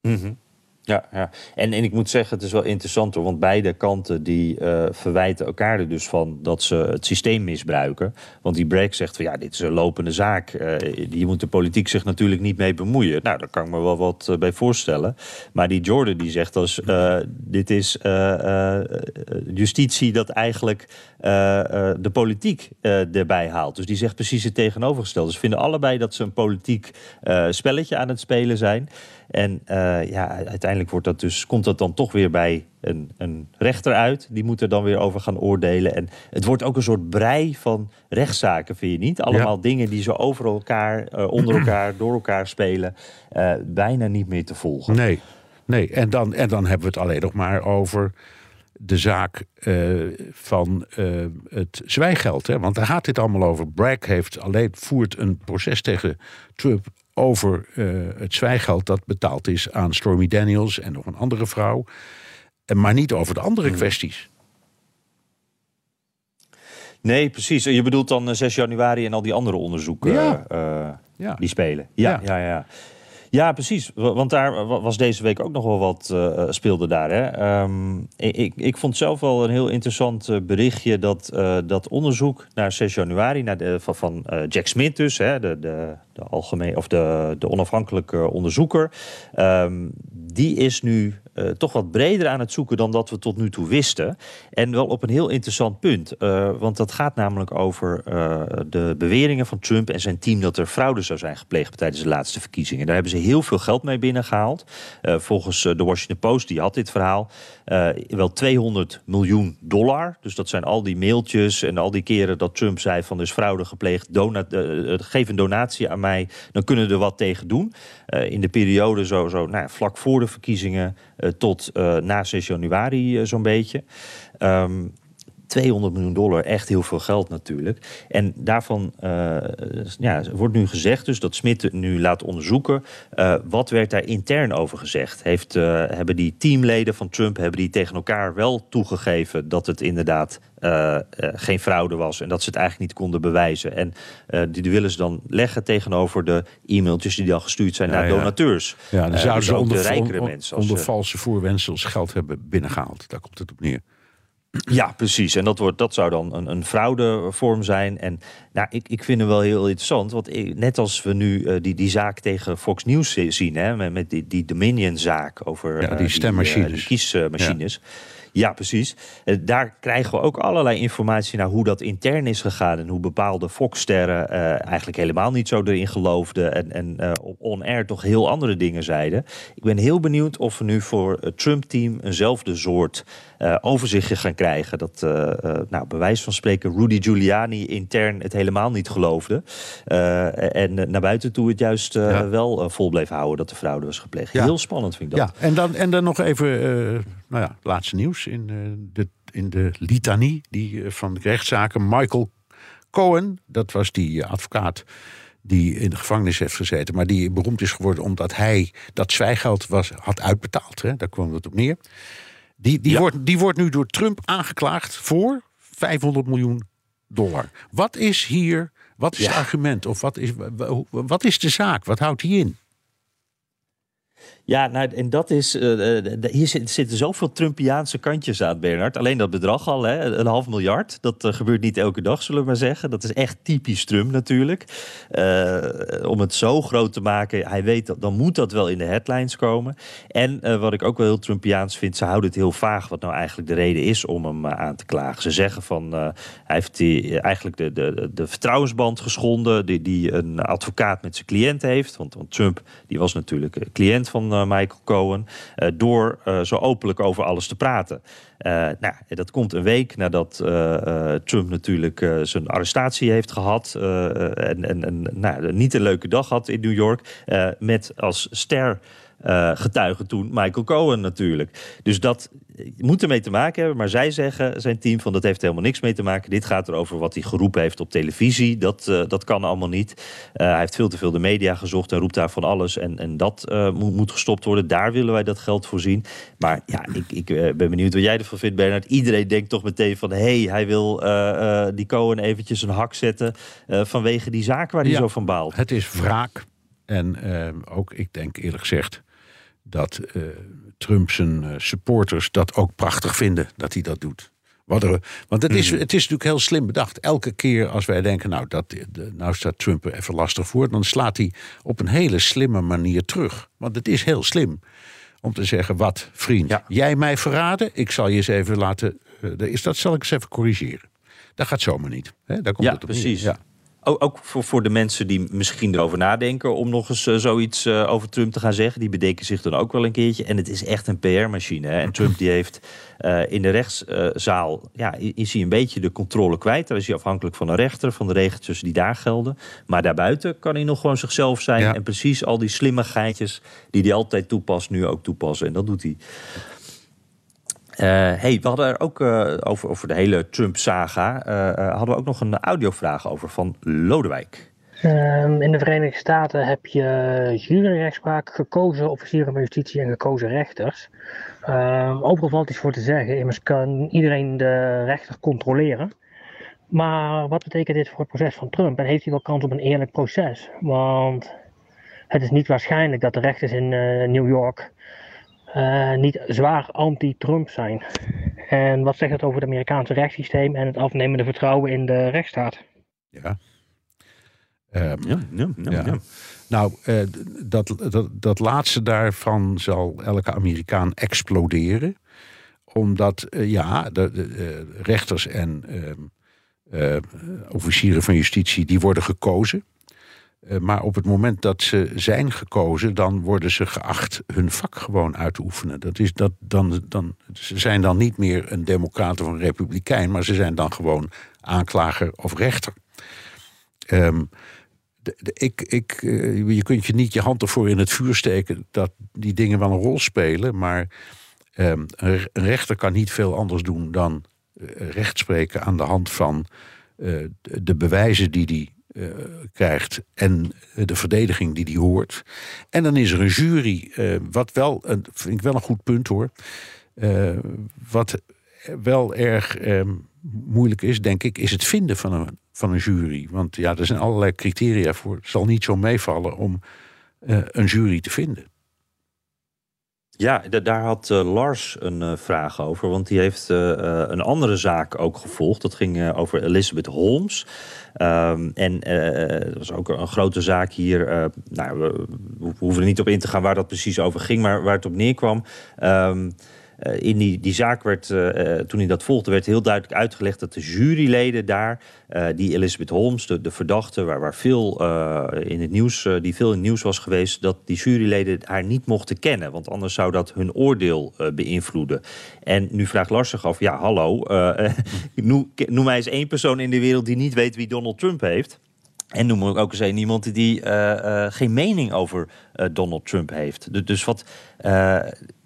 Speaker 3: Mm. Ja, ja. En, en ik moet zeggen, het is wel interessant hoor, want beide kanten die uh, verwijten elkaar er dus van dat ze het systeem misbruiken. Want die Bragg zegt van ja, dit is een lopende zaak. Uh, hier moet de politiek zich natuurlijk niet mee bemoeien. Nou, daar kan ik me wel wat uh, bij voorstellen. Maar die Jordan die zegt als dit is justitie dat eigenlijk de politiek erbij haalt. Dus die zegt precies het tegenovergestelde. Ze vinden allebei dat ze een politiek spelletje aan het spelen zijn. En uh, ja, uiteindelijk wordt dat dus, komt dat dan toch weer bij een, een rechter uit. Die moet er dan weer over gaan oordelen. En het wordt ook een soort brei van rechtszaken, vind je niet? Allemaal dingen die zo over elkaar, uh, onder elkaar, door elkaar spelen. Uh, bijna niet meer te volgen.
Speaker 1: Nee, nee. En, dan, en dan hebben we het alleen nog maar over de zaak uh, van uh, het zwijgeld. Hè? Want daar gaat dit allemaal over. Bragg heeft alleen voert een proces tegen Trump over uh, het zwijgeld dat betaald is aan Stormy Daniels en nog een andere vrouw. Maar niet over de andere hmm. kwesties.
Speaker 3: Nee, precies. Je bedoelt dan 6 januari en al die andere onderzoeken ja. ja. die spelen. Ja, ja, ja. ja. Ja, precies. Want daar was deze week ook nog wel wat uh, speelde daar. Hè? Um, ik, ik vond zelf wel een heel interessant uh, berichtje dat dat onderzoek naar 6 januari naar de, van, van Jack Smith dus, hè, de, de, de algemeen of de, de onafhankelijke onderzoeker, um, die is nu toch wat breder aan het zoeken dan dat we tot nu toe wisten. En wel op een heel interessant punt. Want dat gaat namelijk over de beweringen van Trump en zijn team dat er fraude zou zijn gepleegd tijdens de laatste verkiezingen. Daar hebben ze heel veel geld mee binnengehaald. volgens de Washington Post, die had dit verhaal, wel 200 miljoen dollar. Dus dat zijn al die mailtjes en al die keren dat Trump zei van er is fraude gepleegd, donat, geef een donatie aan mij, dan kunnen we er wat tegen doen. in de periode zo, zo nou, vlak voor de verkiezingen uh, tot uh, na 6 januari uh, zo'n beetje. Um, 200 miljoen dollar, echt heel veel geld natuurlijk. En daarvan uh, ja, wordt nu gezegd dus dat Smit nu laat onderzoeken... Uh, wat werd daar intern over gezegd? Heeft, uh, hebben die teamleden van Trump hebben die tegen elkaar wel toegegeven... dat het inderdaad geen fraude was en dat ze het eigenlijk niet konden bewijzen. En die, die willen ze dan leggen tegenover de e-mailtjes die dan gestuurd zijn ja, naar donateurs.
Speaker 1: Ja, dan zouden ze onder, de rijkere mensen. Als, onder valse voorwendsels geld hebben binnengehaald. Daar komt het op neer.
Speaker 3: Ja, precies. En dat, wordt, dat zou dan een, een fraudevorm zijn. En nou, ik, ik vind hem wel heel interessant. Want ik, net als we nu uh, die, die zaak tegen Fox News zien, hè, met, met die, die Dominion-zaak over
Speaker 1: ja, die stemmachines.
Speaker 3: Die, kiesmachines. Ja. Ja, precies. Eh, daar krijgen we ook allerlei informatie naar hoe dat intern is gegaan. En hoe bepaalde Fox-sterren uh, eigenlijk helemaal niet zo erin geloofden. En, en uh, on-air toch heel andere dingen zeiden. Ik ben heel benieuwd of we nu voor het Trump-team eenzelfde soort uh, overzichtje gaan krijgen. Dat, nou, bij wijze van spreken, Rudy Giuliani intern het helemaal niet geloofde. en naar buiten toe het juist ja. wel vol bleef houden dat de fraude was gepleegd. Ja. Heel spannend vind ik dat.
Speaker 1: Ja, en dan, en dan nog even, nou ja, laatste nieuws in de, in de litanie die, van de rechtszaken. Michael Cohen, dat was die advocaat die in de gevangenis heeft gezeten, maar die beroemd is geworden omdat hij dat zwijgeld was, had uitbetaald. Hè? Daar kwam het op neer. Die, die, wordt, die wordt nu door Trump aangeklaagd voor 500 miljoen dollar. Wat is hier, wat is het argument? Of wat is, wat is de zaak? Wat houdt hij in?
Speaker 3: Ja, nou, en dat is. Uh, hier zitten zoveel Trumpiaanse kantjes aan, Bernard. Alleen dat bedrag al, hè, een half miljard. Dat uh, gebeurt niet elke dag, zullen we maar zeggen. Dat is echt typisch Trump natuurlijk. Om het zo groot te maken, hij weet dat, dan moet dat wel in de headlines komen. En wat ik ook wel heel Trumpiaans vind, ze houden het heel vaag wat nou eigenlijk de reden is om hem aan te klagen. Ze zeggen van hij heeft die, eigenlijk de, de, de vertrouwensband geschonden, die, die een advocaat met zijn cliënt heeft. Want, want Trump die was natuurlijk cliënt van Michael Cohen, uh, door uh, zo openlijk over alles te praten. Nou, dat komt een week nadat Trump natuurlijk zijn arrestatie heeft gehad en, en, en nou, niet een leuke dag had in New York, met als ster uh, getuige toen Michael Cohen natuurlijk. Dus dat moet ermee te maken hebben. Maar zij zeggen, zijn team, van dat heeft helemaal niks mee te maken. Dit gaat erover wat hij geroepen heeft op televisie. Dat, uh, dat kan allemaal niet. Uh, hij heeft veel te veel de media gezocht en roept daar van alles. En, en dat moet, moet, gestopt worden. Daar willen wij dat geld voor zien. Maar ja, ik, ik ben benieuwd wat jij ervan vindt, Bernard. Iedereen denkt toch meteen van... hé, hey, hij wil die Cohen eventjes een hak zetten... vanwege die zaak waar hij zo van baalt.
Speaker 1: Het is wraak. En ook, ik denk eerlijk gezegd dat uh, Trump zijn uh, supporters dat ook prachtig vinden dat hij dat doet. Wat er, want het is, mhm. het is natuurlijk heel slim bedacht. Elke keer als wij denken, nou, dat, de, nou staat Trump er even lastig voor, dan slaat hij op een hele slimme manier terug. Want het is heel slim om te zeggen: wat, vriend, jij mij verraden, ik zal je eens even laten. Is dat zal ik eens even corrigeren. Dat gaat zomaar niet. Hè? Daar komt
Speaker 3: ja,
Speaker 1: het op
Speaker 3: precies. Ja. Ook voor, voor de mensen die misschien erover nadenken om nog eens uh, zoiets uh, over Trump te gaan zeggen. Die bedenken zich dan ook wel een keertje. En het is echt een PR-machine. En Trump die heeft uh, in de rechtszaal, ja, is hij een beetje de controle kwijt. Daar is hij afhankelijk van de rechter, van de regeltjes die daar gelden. Maar daarbuiten kan hij nog gewoon zichzelf zijn. Ja. En precies al die slimme geintjes die hij altijd toepast, nu ook toepassen. En dat doet hij. Uh, hey, we hadden er ook uh, over, over de hele Trump-saga. Uh, hadden we ook nog een audiovraag over van Lodewijk.
Speaker 5: Um, in de Verenigde Staten heb je juryrechtspraak, gekozen officieren van justitie en gekozen rechters. Um, overal valt iets voor te zeggen. Immers kan iedereen de rechter controleren. Maar wat betekent dit voor het proces van Trump? En heeft hij wel kans op een eerlijk proces? Want het is niet waarschijnlijk dat de rechters in New York uh, niet zwaar anti-Trump zijn. En wat zegt het over het Amerikaanse rechtssysteem en het afnemende vertrouwen in de rechtsstaat?
Speaker 1: Ja. Um, ja, ja, ja, ja, Nou, uh, dat, dat, dat laatste daarvan zal elke Amerikaan exploderen. Omdat, uh, ja, de, de rechters en ehm, officieren van justitie, die worden gekozen. Eh, maar op het moment dat ze zijn gekozen, dan worden ze geacht hun vak gewoon uit te oefenen. Dat is dat, dan, dan, ze zijn dan niet meer een democrat of een republikein, maar ze zijn dan gewoon aanklager of rechter. De, ik, ik, uh, je kunt je niet je hand ervoor in het vuur steken dat die dingen wel een rol spelen, maar um, een rechter kan niet veel anders doen dan uh, recht spreken aan de hand van de bewijzen die hij uh, krijgt en de verdediging die die hoort. En dan is er een jury, uh, wat wel, een, vind ik wel een goed punt hoor, uh, wat wel erg moeilijk is, denk ik, is het vinden van een, van een jury. Want ja, er zijn allerlei criteria voor. Het zal niet zo meevallen om een jury te vinden.
Speaker 3: Ja, daar had uh, Lars een uh, vraag over. Want die heeft uh, een andere zaak ook gevolgd. Dat ging over Elizabeth Holmes. Um, en dat was ook een grote zaak hier. nou, we, we, hoeven er niet op in te gaan waar dat precies over ging. Maar waar het op neerkwam. Um, in die, die zaak werd, toen hij dat volgde, werd heel duidelijk uitgelegd dat de juryleden daar, die Elizabeth Holmes, de, de verdachte, waar, waar veel in het nieuws, die veel in het nieuws was geweest, dat die juryleden haar niet mochten kennen. Want anders zou dat hun oordeel beïnvloeden. En nu vraagt Lars zich af, ja, hallo, noem, noem mij eens één persoon in de wereld die niet weet wie Donald Trump heeft. En noem ook eens een iemand die uh, geen mening over Donald Trump heeft. Dus wat,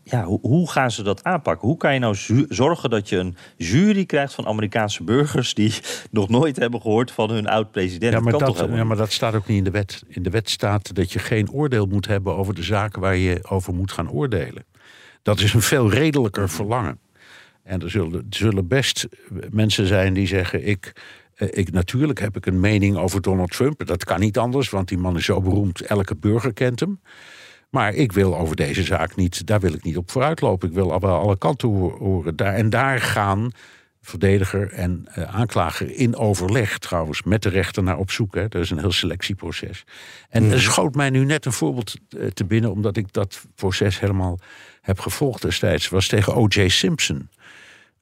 Speaker 3: ja, hoe, hoe, gaan ze dat aanpakken? Hoe kan je nou zorgen dat je een jury krijgt van Amerikaanse burgers die nog nooit hebben gehoord van hun oud-president?
Speaker 1: Ja, maar dat, ja, maar dat staat ook niet in de wet. In de wet staat dat je geen oordeel moet hebben over de zaken waar je over moet gaan oordelen. Dat is een veel redelijker verlangen. En er zullen, zullen best mensen zijn die zeggen: ik eh, ik, natuurlijk heb ik een mening over Donald Trump. Dat kan niet anders, want die man is zo beroemd. Elke burger kent hem. Maar ik wil over deze zaak niet, daar wil ik niet op vooruitlopen. Ik wil wel alle kanten horen. Daar, en daar gaan verdediger en uh, aanklager in overleg, trouwens, met de rechter naar op zoek. Hè. Dat is een heel selectieproces. En er schoot mij nu net een voorbeeld eh, te binnen, omdat ik dat proces helemaal heb gevolgd destijds. was tegen O.J. Simpson.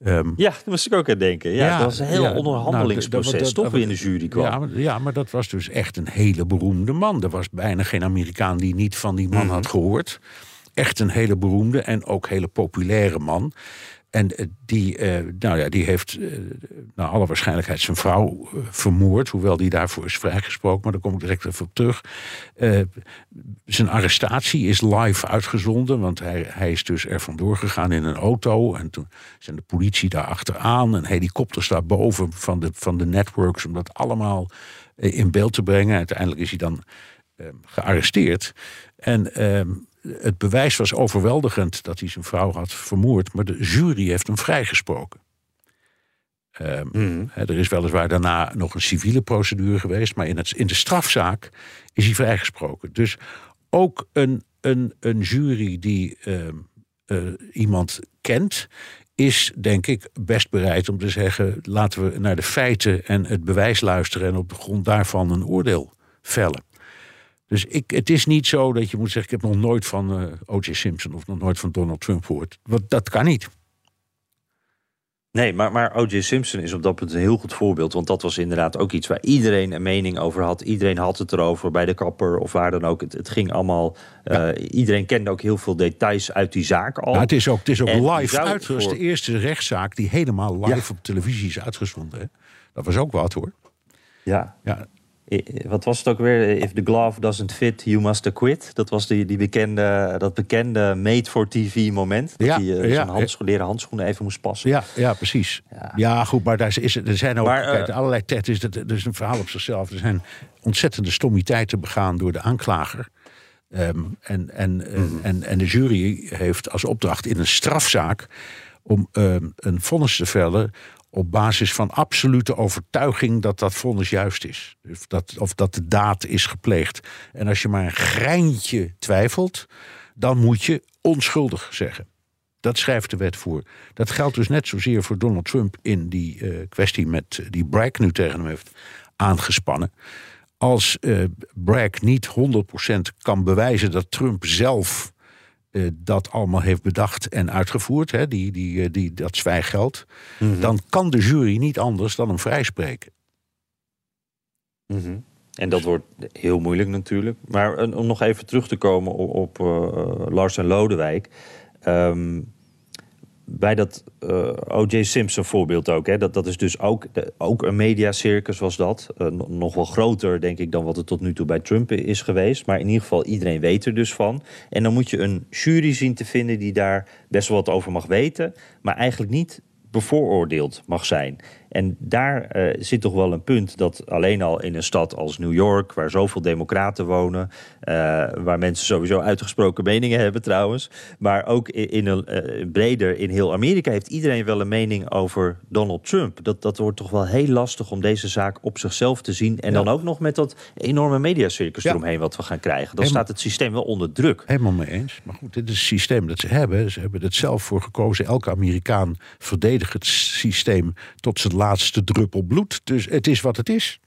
Speaker 3: Um, ja, daar moest ik ook aan denken. Ja, dat was een heel ja, onderhandelingsproces, nou, toch weer in de jury kwam.
Speaker 1: Ja maar, ja, maar dat was dus echt een hele beroemde man. Er was bijna geen Amerikaan die niet van die man mhm. had gehoord. Echt een hele beroemde en ook hele populaire man. En eh, die, uh, nou ja, die heeft uh, naar alle waarschijnlijkheid zijn vrouw vermoord. Hoewel die daarvoor is vrijgesproken. Maar daar kom ik direct even op terug. zijn arrestatie is live uitgezonden. Want hij, hij is dus er vandoor gegaan in een auto. En toen zijn de politie daar achteraan. En helikopters daarboven van de, van de networks. Om dat allemaal in beeld te brengen. Uiteindelijk is hij dan gearresteerd. En ehm, het bewijs was overweldigend dat hij zijn vrouw had vermoord, maar de jury heeft hem vrijgesproken. Um, Er is weliswaar daarna nog een civiele procedure geweest, maar in, het, in de strafzaak is hij vrijgesproken. Dus ook een, een, een jury die ehm, eh, iemand kent, is denk ik best bereid om te zeggen: laten we naar de feiten en het bewijs luisteren en op de grond daarvan een oordeel vellen. Dus ik, het is niet zo dat je moet zeggen: ik heb nog nooit van uh, O.J. Simpson of nog nooit van Donald Trump gehoord. Want dat kan niet.
Speaker 3: Nee, maar, maar O.J. Simpson is op dat punt een heel goed voorbeeld. Want dat was inderdaad ook iets waar iedereen een mening over had. Iedereen had het erover bij de kapper of waar dan ook. Het, het ging allemaal. Uh, iedereen kende ook heel veel details uit die zaak al.
Speaker 1: Nou, het is ook, het is ook live uit. Het was de eerste rechtszaak die helemaal live op televisie is uitgezonden. Dat was ook wat hoor.
Speaker 3: Ja. ja wat was het ook weer? If the glove doesn't fit, you must acquit. Dat was die, die bekende, dat bekende made for TV moment. Dat ja, hij uh, zijn handscho leren handschoenen even moest passen.
Speaker 1: Ja, ja precies. Ja. goed, maar daar is, er zijn ook maar, kijk, uh, allerlei tests. Is dat, is een verhaal op zichzelf. Er zijn ontzettende stommiteiten begaan door de aanklager. Um, en, en, mm -hmm. en, en de jury heeft als opdracht in een strafzaak om um, een vonnis te vellen op basis van absolute overtuiging dat dat vonnis juist is. Of dat, of dat de daad is gepleegd. En als je maar een greintje twijfelt, dan moet je onschuldig zeggen. Dat schrijft de wet voor. Dat geldt dus net zozeer voor Donald Trump in die uh, kwestie met uh, die Bragg nu tegen hem heeft aangespannen. Als uh, Bragg niet 100% kan bewijzen dat Trump zelf uh, dat allemaal heeft bedacht en uitgevoerd, hè, die, die, uh, die, dat zwijggeld, mm dan kan de jury niet anders dan hem vrijspreken.
Speaker 3: Mm -hmm. En dat wordt heel moeilijk natuurlijk. Maar uh, om nog even terug te komen op, op Lars en Lodewijk. Um, bij dat eh, O.J. Simpson voorbeeld ook. Hè, dat, dat is dus ook, ook een mediacircus was dat. Uh, nog wel groter, denk ik, dan wat het tot nu toe bij Trump is geweest. Maar in ieder geval, iedereen weet er dus van. En dan moet je een jury zien te vinden die daar best wel wat over mag weten. Maar eigenlijk niet bevooroordeeld mag zijn. En daar uh, zit toch wel een punt dat alleen al in een stad als New York, waar zoveel democraten wonen, uh, waar mensen sowieso uitgesproken meningen hebben trouwens, maar ook in, in een, uh, breder in heel Amerika heeft iedereen wel een mening over Donald Trump. Dat, dat wordt toch wel heel lastig om deze zaak op zichzelf te zien. En ja. dan ook nog met dat enorme mediacircus ja. eromheen wat we gaan krijgen. Dan staat het systeem wel onder druk.
Speaker 1: Helemaal mee eens. Maar goed, dit is het systeem dat ze hebben. Ze hebben er zelf voor gekozen. Elke Amerikaan verdedigt het systeem tot zijn laatste druppel bloed. Dus het is wat het is.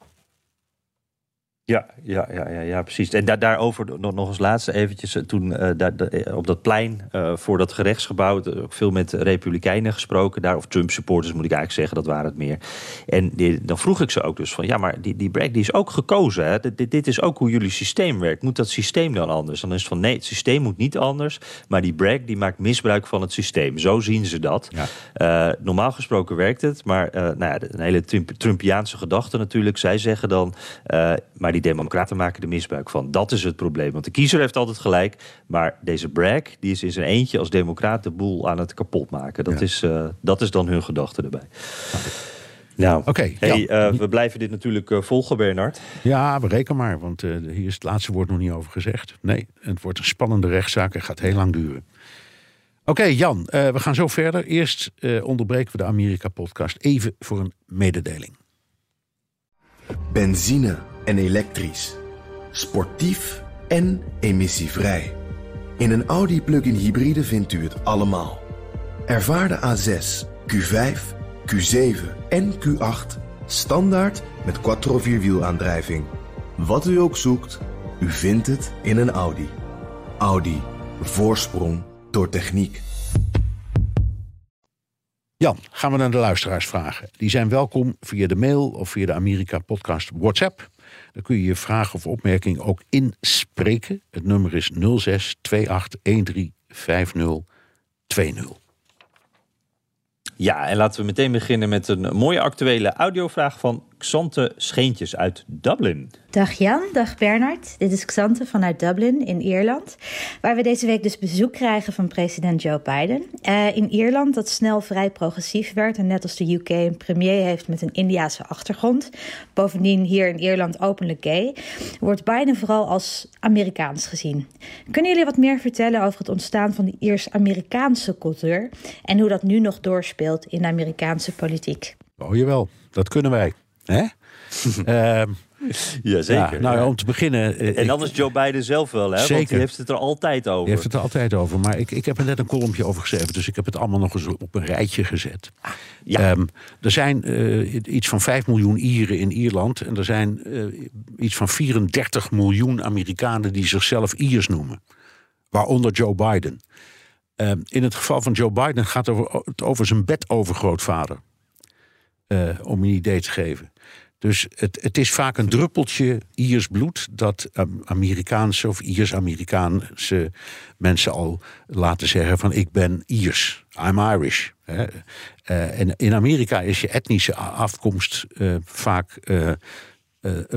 Speaker 3: Ja, ja, ja, ja, ja precies. En daar, daarover nog, nog als laatste eventjes. Eh, toen uh, daar, eh, op dat plein uh, voor dat gerechtsgebouw... ook veel met republikeinen gesproken daar. Of Trump-supporters moet ik eigenlijk zeggen, dat waren het meer. En die, dan vroeg ik ze ook dus van... ja, maar die, die Bragg die is ook gekozen. Hè? Dit, dit is ook hoe jullie systeem werkt. Moet dat systeem dan anders? Dan is het van nee, het systeem moet niet anders. Maar die Bragg die maakt misbruik van het systeem. Zo zien ze dat. Ja. normaal gesproken werkt het. Maar nou ja, een hele Trumpiaanse gedachte natuurlijk. Zij zeggen dan... maar die democraten maken er misbruik van. Dat is het probleem. Want de kiezer heeft altijd gelijk. Maar deze Bragg, die is in zijn eentje als democraat de boel aan het kapotmaken. Dat, is, uh, dat is dan hun gedachte erbij. Nou, oké. hey, uh, we blijven dit natuurlijk uh, volgen, Bernard.
Speaker 1: Ja, reken maar, want hier is het laatste woord nog niet over gezegd. Nee, het wordt een spannende rechtszaak en gaat heel lang duren. Oké, Jan, we gaan zo verder. Eerst onderbreken we de Amerika-podcast even voor een mededeling.
Speaker 6: Benzine en elektrisch. Sportief en emissievrij. In een Audi plug-in hybride vindt u het allemaal. Ervaar de A6, Q5, Q7 en Q8 standaard met quattro vierwielaandrijving. Wat u ook zoekt, u vindt het in een Audi. Audi. Voorsprong door techniek.
Speaker 1: Jan, gaan we naar de luisteraars vragen. Die zijn welkom via de mail of via de Amerika Podcast WhatsApp. Dan kun je je vraag of opmerking ook inspreken. Het nummer is 06 28 13
Speaker 3: Ja, en laten we meteen beginnen met een mooie actuele audiovraag van Xante Scheentjes uit Dublin.
Speaker 7: Dag Jan, dag Bernard. Dit is Xante vanuit Dublin in Ierland. Waar we deze week dus bezoek krijgen van president Joe Biden. Uh, in Ierland, dat snel vrij progressief werd en net als de UK een premier heeft met een Indiase achtergrond. Bovendien hier in Ierland openlijk gay. Wordt Biden vooral als Amerikaans gezien. Kunnen jullie wat meer vertellen over het ontstaan van de Iers-Amerikaanse cultuur en hoe dat nu nog doorspeelt in de Amerikaanse politiek?
Speaker 1: Oh jawel, dat kunnen wij. Hè?
Speaker 3: uh, ja, zeker. Ja,
Speaker 1: nou, ja. om te beginnen.
Speaker 3: En anders Joe Biden zelf wel, hè? Zeker. Want die heeft het er altijd over.
Speaker 1: Die heeft het er altijd over. Maar ik, ik heb er net een kolompje over geschreven. Dus ik heb het allemaal nog eens op een rijtje gezet. Ah, ja. Um, er zijn uh, iets van 5 miljoen Ieren in Ierland. En er zijn uh, iets van 34 miljoen Amerikanen die zichzelf Iers noemen. Waaronder Joe Biden. Um, in het geval van Joe Biden gaat het over, het over zijn bedovergrootvader. Uh, om een idee te geven. Dus het, het is vaak een druppeltje Iers bloed dat Amerikaanse of Iers-Amerikaanse mensen al laten zeggen van ik ben Iers, I'm Irish. Uh, en in Amerika is je etnische afkomst uh, vaak uh,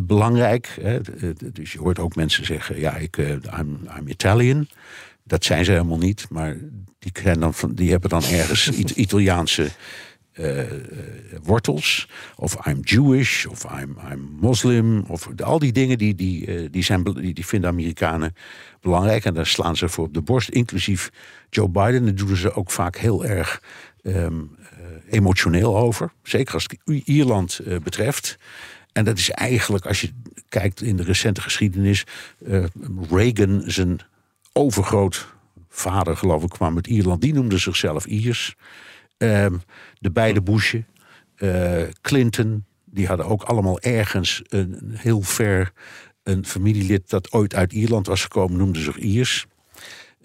Speaker 1: belangrijk. Hè? Dus je hoort ook mensen zeggen ja, ik, I'm, I'm Italian. Dat zijn ze helemaal niet, maar die, dan van, die hebben dan ergens Italiaanse uh, wortels. Of I'm Jewish, of I'm, I'm Muslim. Of al die dingen die, die, uh, die, zijn, die, die vinden Amerikanen belangrijk. En daar slaan ze voor op de borst. Inclusief Joe Biden. Daar doen ze ook vaak heel erg um, emotioneel over. Zeker als het Ierland betreft. En dat is eigenlijk, als je kijkt in de recente geschiedenis... Reagan, zijn overgrootvader geloof ik, kwam uit Ierland. Die noemde zichzelf Iers... Ehm, de beide Bushen, uh, Clinton, die hadden ook allemaal ergens een, heel ver een familielid dat ooit uit Ierland was gekomen, noemde zich Iers.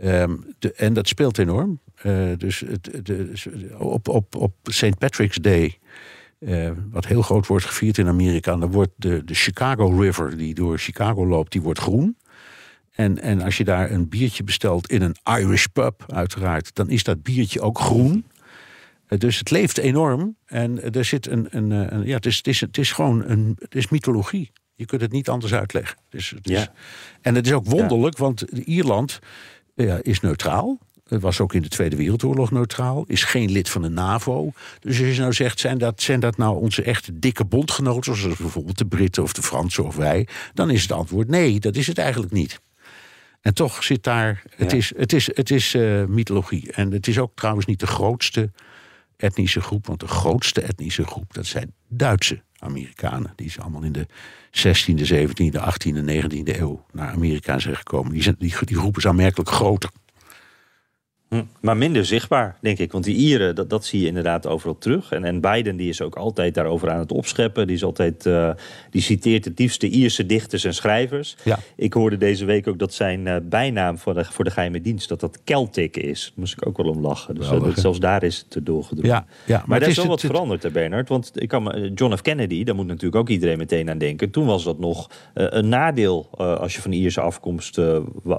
Speaker 1: Um, de, en dat speelt enorm. Uh, dus het, de, op, op, op St. Patrick's Day, uh, wat heel groot wordt gevierd in Amerika, dan wordt de, de Chicago River, die door Chicago loopt, die wordt groen. En, en als je daar een biertje bestelt in een Irish pub, uiteraard, dan is dat biertje ook groen. Eh, dus het leeft enorm. En er zit een. een, eh, een ja, het is, het, is, het is gewoon een. Het is mythologie. Je kunt het niet anders uitleggen. Dus het is, ja. En het is ook wonderlijk, want Ierland ja, is neutraal. Het was ook in de Tweede Wereldoorlog neutraal. Is geen lid van de NAVO. Dus als je nou zegt, zijn dat, zijn dat nou onze echte dikke bondgenoten... zoals bijvoorbeeld de Britten of de Fransen of wij... dan is het antwoord nee, dat is het eigenlijk niet. En toch zit daar... Het is, het is, het is uh, mythologie. En het is ook trouwens niet de grootste etnische groep. Want de grootste etnische groep, dat zijn Duitse Amerikanen. Die zijn allemaal in de 16e, 17e, 18e, 19e eeuw naar Amerika zijn gekomen. Die, zijn, die, die groep is aanmerkelijk groter.
Speaker 3: Hm. Maar minder zichtbaar, denk ik. Want die Ieren, dat, dat zie je inderdaad overal terug. En, en Biden die is ook altijd daarover aan het opscheppen. Die, is altijd, uh, die citeert het liefste Ierse dichters en schrijvers.
Speaker 1: Ja.
Speaker 3: Ik hoorde deze week ook dat zijn uh, bijnaam voor de, voor de geheime dienst... dat dat Celtic is. Daar moest ik ook wel om lachen. Dus uh, zelfs daar is het doorgedrongen.
Speaker 1: Ja, ja, maar
Speaker 3: maar er is wel
Speaker 1: het,
Speaker 3: wat
Speaker 1: het,
Speaker 3: veranderd, hè, Bernard. Want ik kan, John F. Kennedy, daar moet natuurlijk ook iedereen meteen aan denken. Toen was dat nog een nadeel als je van Ierse afkomst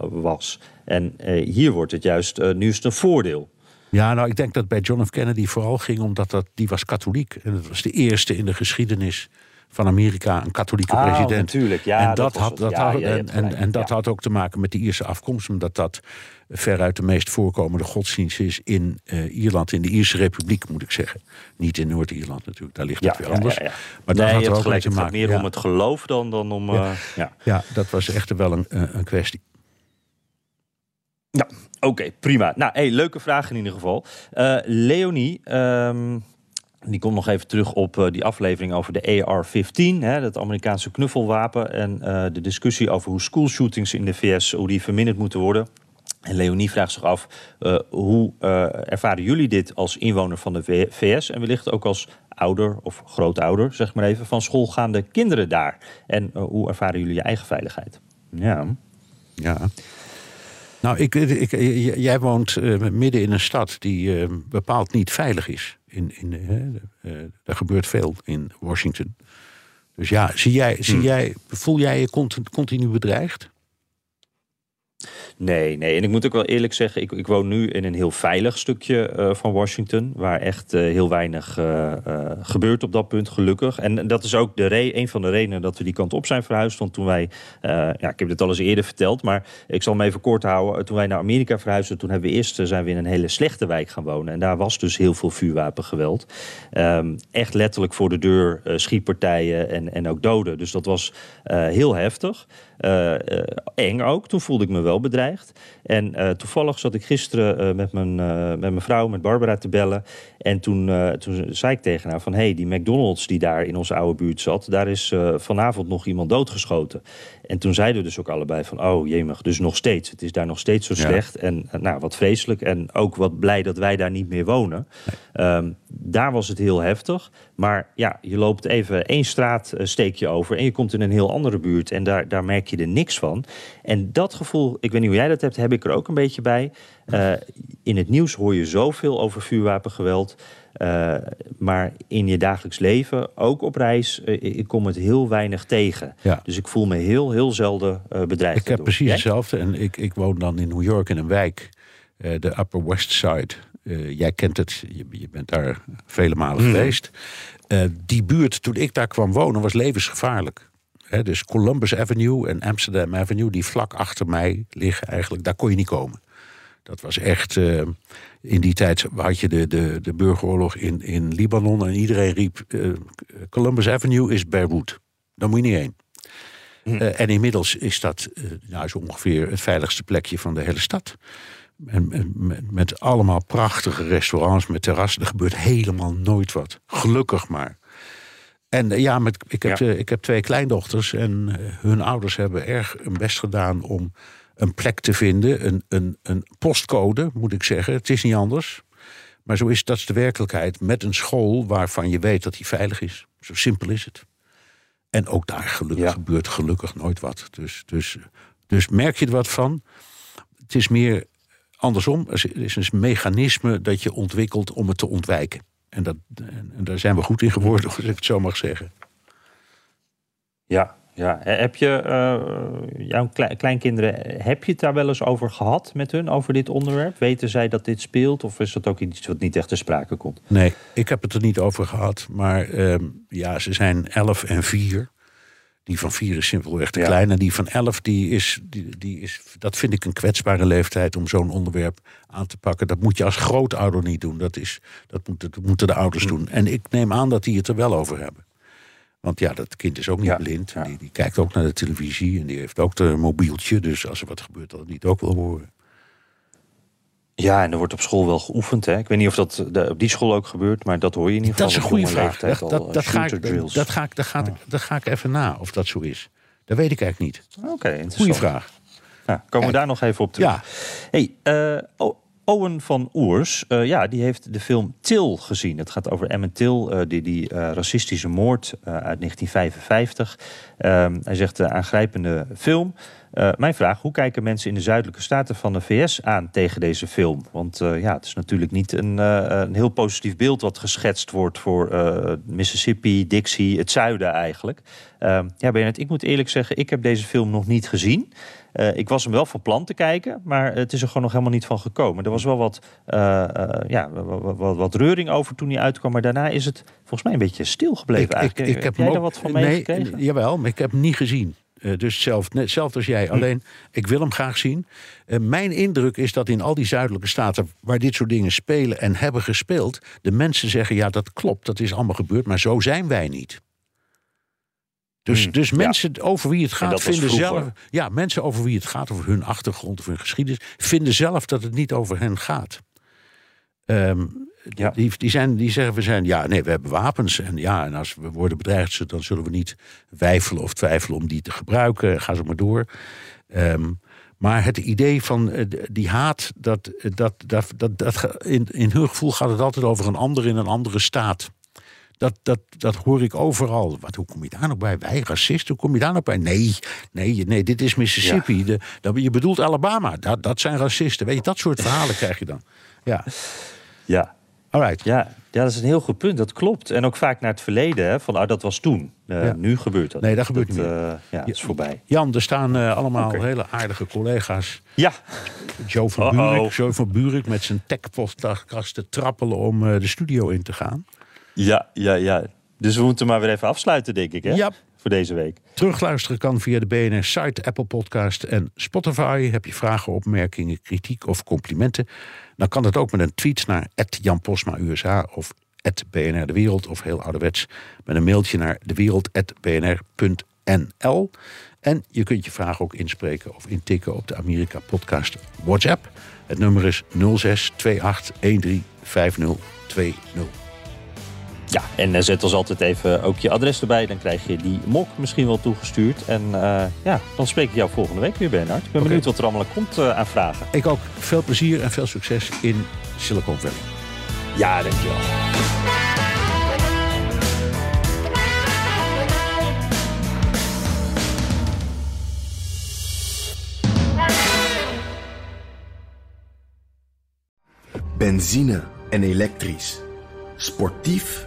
Speaker 3: was... En uh, hier wordt het juist uh, nu is het een voordeel.
Speaker 1: Ja, nou, ik denk dat bij John F. Kennedy vooral ging omdat dat, die was katholiek. En dat was de eerste in de geschiedenis van Amerika een katholieke
Speaker 3: ah,
Speaker 1: president.
Speaker 3: Natuurlijk, ja.
Speaker 1: En dat,
Speaker 3: dat
Speaker 1: had, dat
Speaker 3: ja,
Speaker 1: had,
Speaker 3: ja,
Speaker 1: en, en, en, dat had ook te maken met de Ierse afkomst, omdat dat veruit de meest voorkomende godsdienst is in uh, Ierland, in de Ierse Republiek, moet ik zeggen. Niet in Noord-Ierland natuurlijk, daar ligt het weer anders. Maar
Speaker 3: nee,
Speaker 1: dat had er ook
Speaker 3: gelijk,
Speaker 1: mee te
Speaker 3: het gaat
Speaker 1: maken.
Speaker 3: meer om het geloof dan, dan om.
Speaker 1: Ja, dat was echt wel een, een kwestie.
Speaker 3: Ja, oké, prima. Nou, hey, leuke vraag in ieder geval. Uh, Leonie, um, die komt nog even terug op uh, die aflevering over de AR-15, hè, dat Amerikaanse knuffelwapen. En uh, de discussie over hoe schoolshootings in de VS, hoe die verminderd moeten worden. En Leonie vraagt zich af, hoe ervaren jullie dit als inwoner van de VS en wellicht ook als ouder of grootouder, zeg maar even, van schoolgaande kinderen daar? En hoe ervaren jullie je eigen veiligheid? Ja.
Speaker 1: Ja. Nou, ik, ik, jij woont uh, midden in een stad die uh, bepaald niet veilig is. In, in, uh, er gebeurt veel in Washington. Dus ja, zie jij, zie
Speaker 3: Hmm.
Speaker 1: jij, voel jij je continu bedreigd?
Speaker 3: Nee, nee. En ik moet ook wel eerlijk zeggen, ik, ik woon nu in een heel veilig stukje uh, van Washington. Waar echt uh, heel weinig uh, gebeurt op dat punt, gelukkig. En dat is ook de een van de redenen dat we die kant op zijn verhuisd. Want toen wij, ja, ik heb dit al eens eerder verteld, maar ik zal me even kort houden. Toen wij naar Amerika verhuisden, toen hebben we eerst zijn we in een hele slechte wijk gaan wonen. En daar was dus heel veel vuurwapengeweld. Um, echt letterlijk voor de deur schietpartijen en, en ook doden. Dus dat was heel heftig. Eng ook. Toen voelde ik me wel bedreigd. En uh, toevallig zat ik gisteren met, mijn, met mijn vrouw, met Barbara, te bellen. En toen, toen zei ik tegen haar van... hé, hey, die McDonald's die daar in onze oude buurt zat... daar is vanavond nog iemand doodgeschoten. En toen zeiden we dus ook allebei van... oh, jemig, dus nog steeds. Het is daar nog steeds zo slecht. Ja. En nou, wat vreselijk. En ook wat blij dat wij daar niet meer wonen. Um, daar was het heel heftig. Maar ja, je loopt even één straat steek je over... en je komt in een heel andere buurt. En daar, daar merk je er niks van. En dat gevoel, ik weet niet hoe jij dat hebt... heb ik er ook een beetje bij. Uh, in het nieuws hoor je zoveel over vuurwapengeweld... Uh, maar in je dagelijks leven, ook op reis, uh, ik kom het heel weinig tegen.
Speaker 1: Ja.
Speaker 3: Dus ik voel me heel, heel zelden uh, bedreigd.
Speaker 1: Ik heb precies
Speaker 3: Jij?
Speaker 1: hetzelfde. En ik, ik woon dan in New York in een wijk, de Upper West Side. jij kent het, je, je, bent daar vele malen mm. geweest. die buurt, toen ik daar kwam wonen, was levensgevaarlijk. He, dus Columbus Avenue en Amsterdam Avenue, die vlak achter mij liggen eigenlijk, daar kon je niet komen. Dat was echt. Uh, in die tijd had je de, de, de burgeroorlog in, in Libanon. En iedereen riep: uh, Columbus Avenue is Beirut. Daar moet je niet heen.
Speaker 3: Hm.
Speaker 1: Uh, en inmiddels is dat nou, zo ongeveer het veiligste plekje van de hele stad. En, en met, met, allemaal prachtige restaurants met terrassen. Er gebeurt helemaal nooit wat. Gelukkig maar. En ja, met, ik, heb, ja. ik heb twee kleindochters. En hun ouders hebben erg hun best gedaan om een plek te vinden, een, een, een postcode, moet ik zeggen. Het is niet anders. Maar zo is dat de werkelijkheid. Met een school waarvan je weet dat die veilig is. Zo simpel is het. En ook daar gelukkig, ja. gebeurt gelukkig nooit wat. Dus, dus, dus merk je er wat van? Het is meer andersom. Er is een mechanisme dat je ontwikkelt om het te ontwijken. En, dat, en daar zijn we goed in geworden, als ik het zo mag zeggen.
Speaker 3: Ja, ja, heb je uh, jouw kleinkinderen, heb je het daar wel eens over gehad met hun, over dit onderwerp? Weten zij dat dit speelt of is dat ook iets wat niet echt ter sprake komt?
Speaker 1: Nee, ik heb het er niet over gehad, maar uh, ja, ze zijn 11 en 4. Die van 4 is simpelweg te ja. klein en die van 11, die is, die, die is, dat vind ik een kwetsbare leeftijd om zo'n onderwerp aan te pakken. Dat moet je als grootouder niet doen, dat, is, dat, moet, dat moeten de ouders
Speaker 3: Hm.
Speaker 1: doen. En ik neem aan dat die het er wel over hebben. Want ja, dat kind is ook niet
Speaker 3: Ja,
Speaker 1: blind.
Speaker 3: ja.
Speaker 1: Die, die kijkt ook naar de televisie en die heeft ook een mobieltje. Dus als er wat gebeurt, dat het niet ook wil horen.
Speaker 3: Ja, en er wordt op school wel geoefend. Hè? Ik weet niet of dat de- op die school ook gebeurt, maar dat hoor je in ieder
Speaker 1: Dat
Speaker 3: geval.
Speaker 1: is een goede vraag. Dat,
Speaker 3: al,
Speaker 1: dat,
Speaker 3: eh,
Speaker 1: dat, ga ik,
Speaker 3: drills.
Speaker 1: dat, ga ik, dat, ga ik, dat ga ik even na of dat zo is. Dat weet ik eigenlijk niet.
Speaker 3: Oké, interessant.
Speaker 1: Goeie vraag.
Speaker 3: Ja, komen we daar nog even op terug.
Speaker 1: Ja.
Speaker 3: Hey, eh, oh, Owen van Oers, uh, ja, die heeft de film Till gezien. Het gaat over Emmett Till, uh, die, die uh, racistische moord uit 1955. Ehm, hij zegt een aangrijpende film. mijn vraag, hoe kijken mensen in de zuidelijke staten van de VS aan tegen deze film? Want ja, het is natuurlijk niet een, een, heel positief beeld wat geschetst wordt voor Mississippi, Dixie, het zuiden eigenlijk. Ehm, ja, Bernard, ik moet eerlijk zeggen, ik heb deze film nog niet gezien. Uh, ik was hem wel van plan te kijken, maar het is er gewoon nog helemaal niet van gekomen. Er was wel wat, uh, uh, ja, wat, wat, reuring over toen hij uitkwam, maar daarna is het volgens mij een beetje stil gebleven. Ik, eigenlijk. Ik, ik heb, heb jij er wat van meegekregen?
Speaker 1: Nee, jawel, maar ik heb hem niet gezien. dus zelf, net, zelfs als jij. Hm. Alleen, ik wil hem graag zien. mijn indruk is dat in al die zuidelijke staten waar dit soort dingen spelen en hebben gespeeld, de mensen zeggen: ja, dat klopt, dat is allemaal gebeurd, maar zo zijn wij niet. Dus, hmm. dus mensen over wie het gaat vinden zelf. Ja, mensen over wie het gaat, over hun achtergrond of hun geschiedenis, vinden zelf dat het niet over hen gaat. Um, ja. die, die, zijn, die zeggen we zijn, ja, nee, we hebben wapens. En ja, en als we worden bedreigd, dan zullen we niet wijfelen of twijfelen om die te gebruiken. Ga zo maar door. Um, maar het idee van uh, die haat, dat, dat, dat, dat, dat, in, in hun gevoel gaat het altijd over een ander in een andere staat. Dat, dat, dat hoor ik overal. Wat, hoe kom je daar nog bij? Wij racisten, hoe kom je daar nog bij? Nee, nee, nee dit is Mississippi. De, dat, je bedoelt Alabama, dat, dat zijn racisten. Weet je, dat soort verhalen krijg je dan. Ja.
Speaker 3: Ja.
Speaker 1: Alright.
Speaker 3: Ja, ja, dat is een heel goed punt. Dat klopt. En ook vaak naar het verleden. Hè, van, oh, dat was toen. Uh, Nu gebeurt dat.
Speaker 1: Nee, dat gebeurt niet.
Speaker 3: Uh, ja, dat is voorbij.
Speaker 1: Jan, er staan uh, allemaal okay. hele aardige collega's.
Speaker 3: Ja.
Speaker 1: Joe van, Buurik, Joe van Buurik met zijn techpodcast te trappelen om de studio in te gaan.
Speaker 3: Ja, ja, ja. Dus we moeten maar weer even afsluiten, denk ik, hè?
Speaker 1: Ja.
Speaker 3: Voor deze week.
Speaker 1: Terugluisteren kan via de BNR-site, Apple Podcast en Spotify. Heb je vragen, opmerkingen, kritiek of complimenten? Dan kan dat ook met een tweet naar Jan Posma USA of BNR De Wereld of heel ouderwets met een mailtje naar dewereld.bnr.nl. En je kunt je vraag ook inspreken of intikken op de Amerika Podcast WhatsApp. Het nummer is 06 28 13 5020.
Speaker 3: Ja, en eh, zet ons altijd even ook je adres erbij. Dan krijg je die mok misschien wel toegestuurd. En uh, ja, dan spreek ik jou volgende week weer, Bernard. Ik ben okay. benieuwd wat er allemaal komt uh, aan vragen.
Speaker 1: Ik ook. Veel plezier en veel succes in Silicon Valley.
Speaker 3: Ja, dankjewel.
Speaker 6: Benzine en elektrisch. Sportief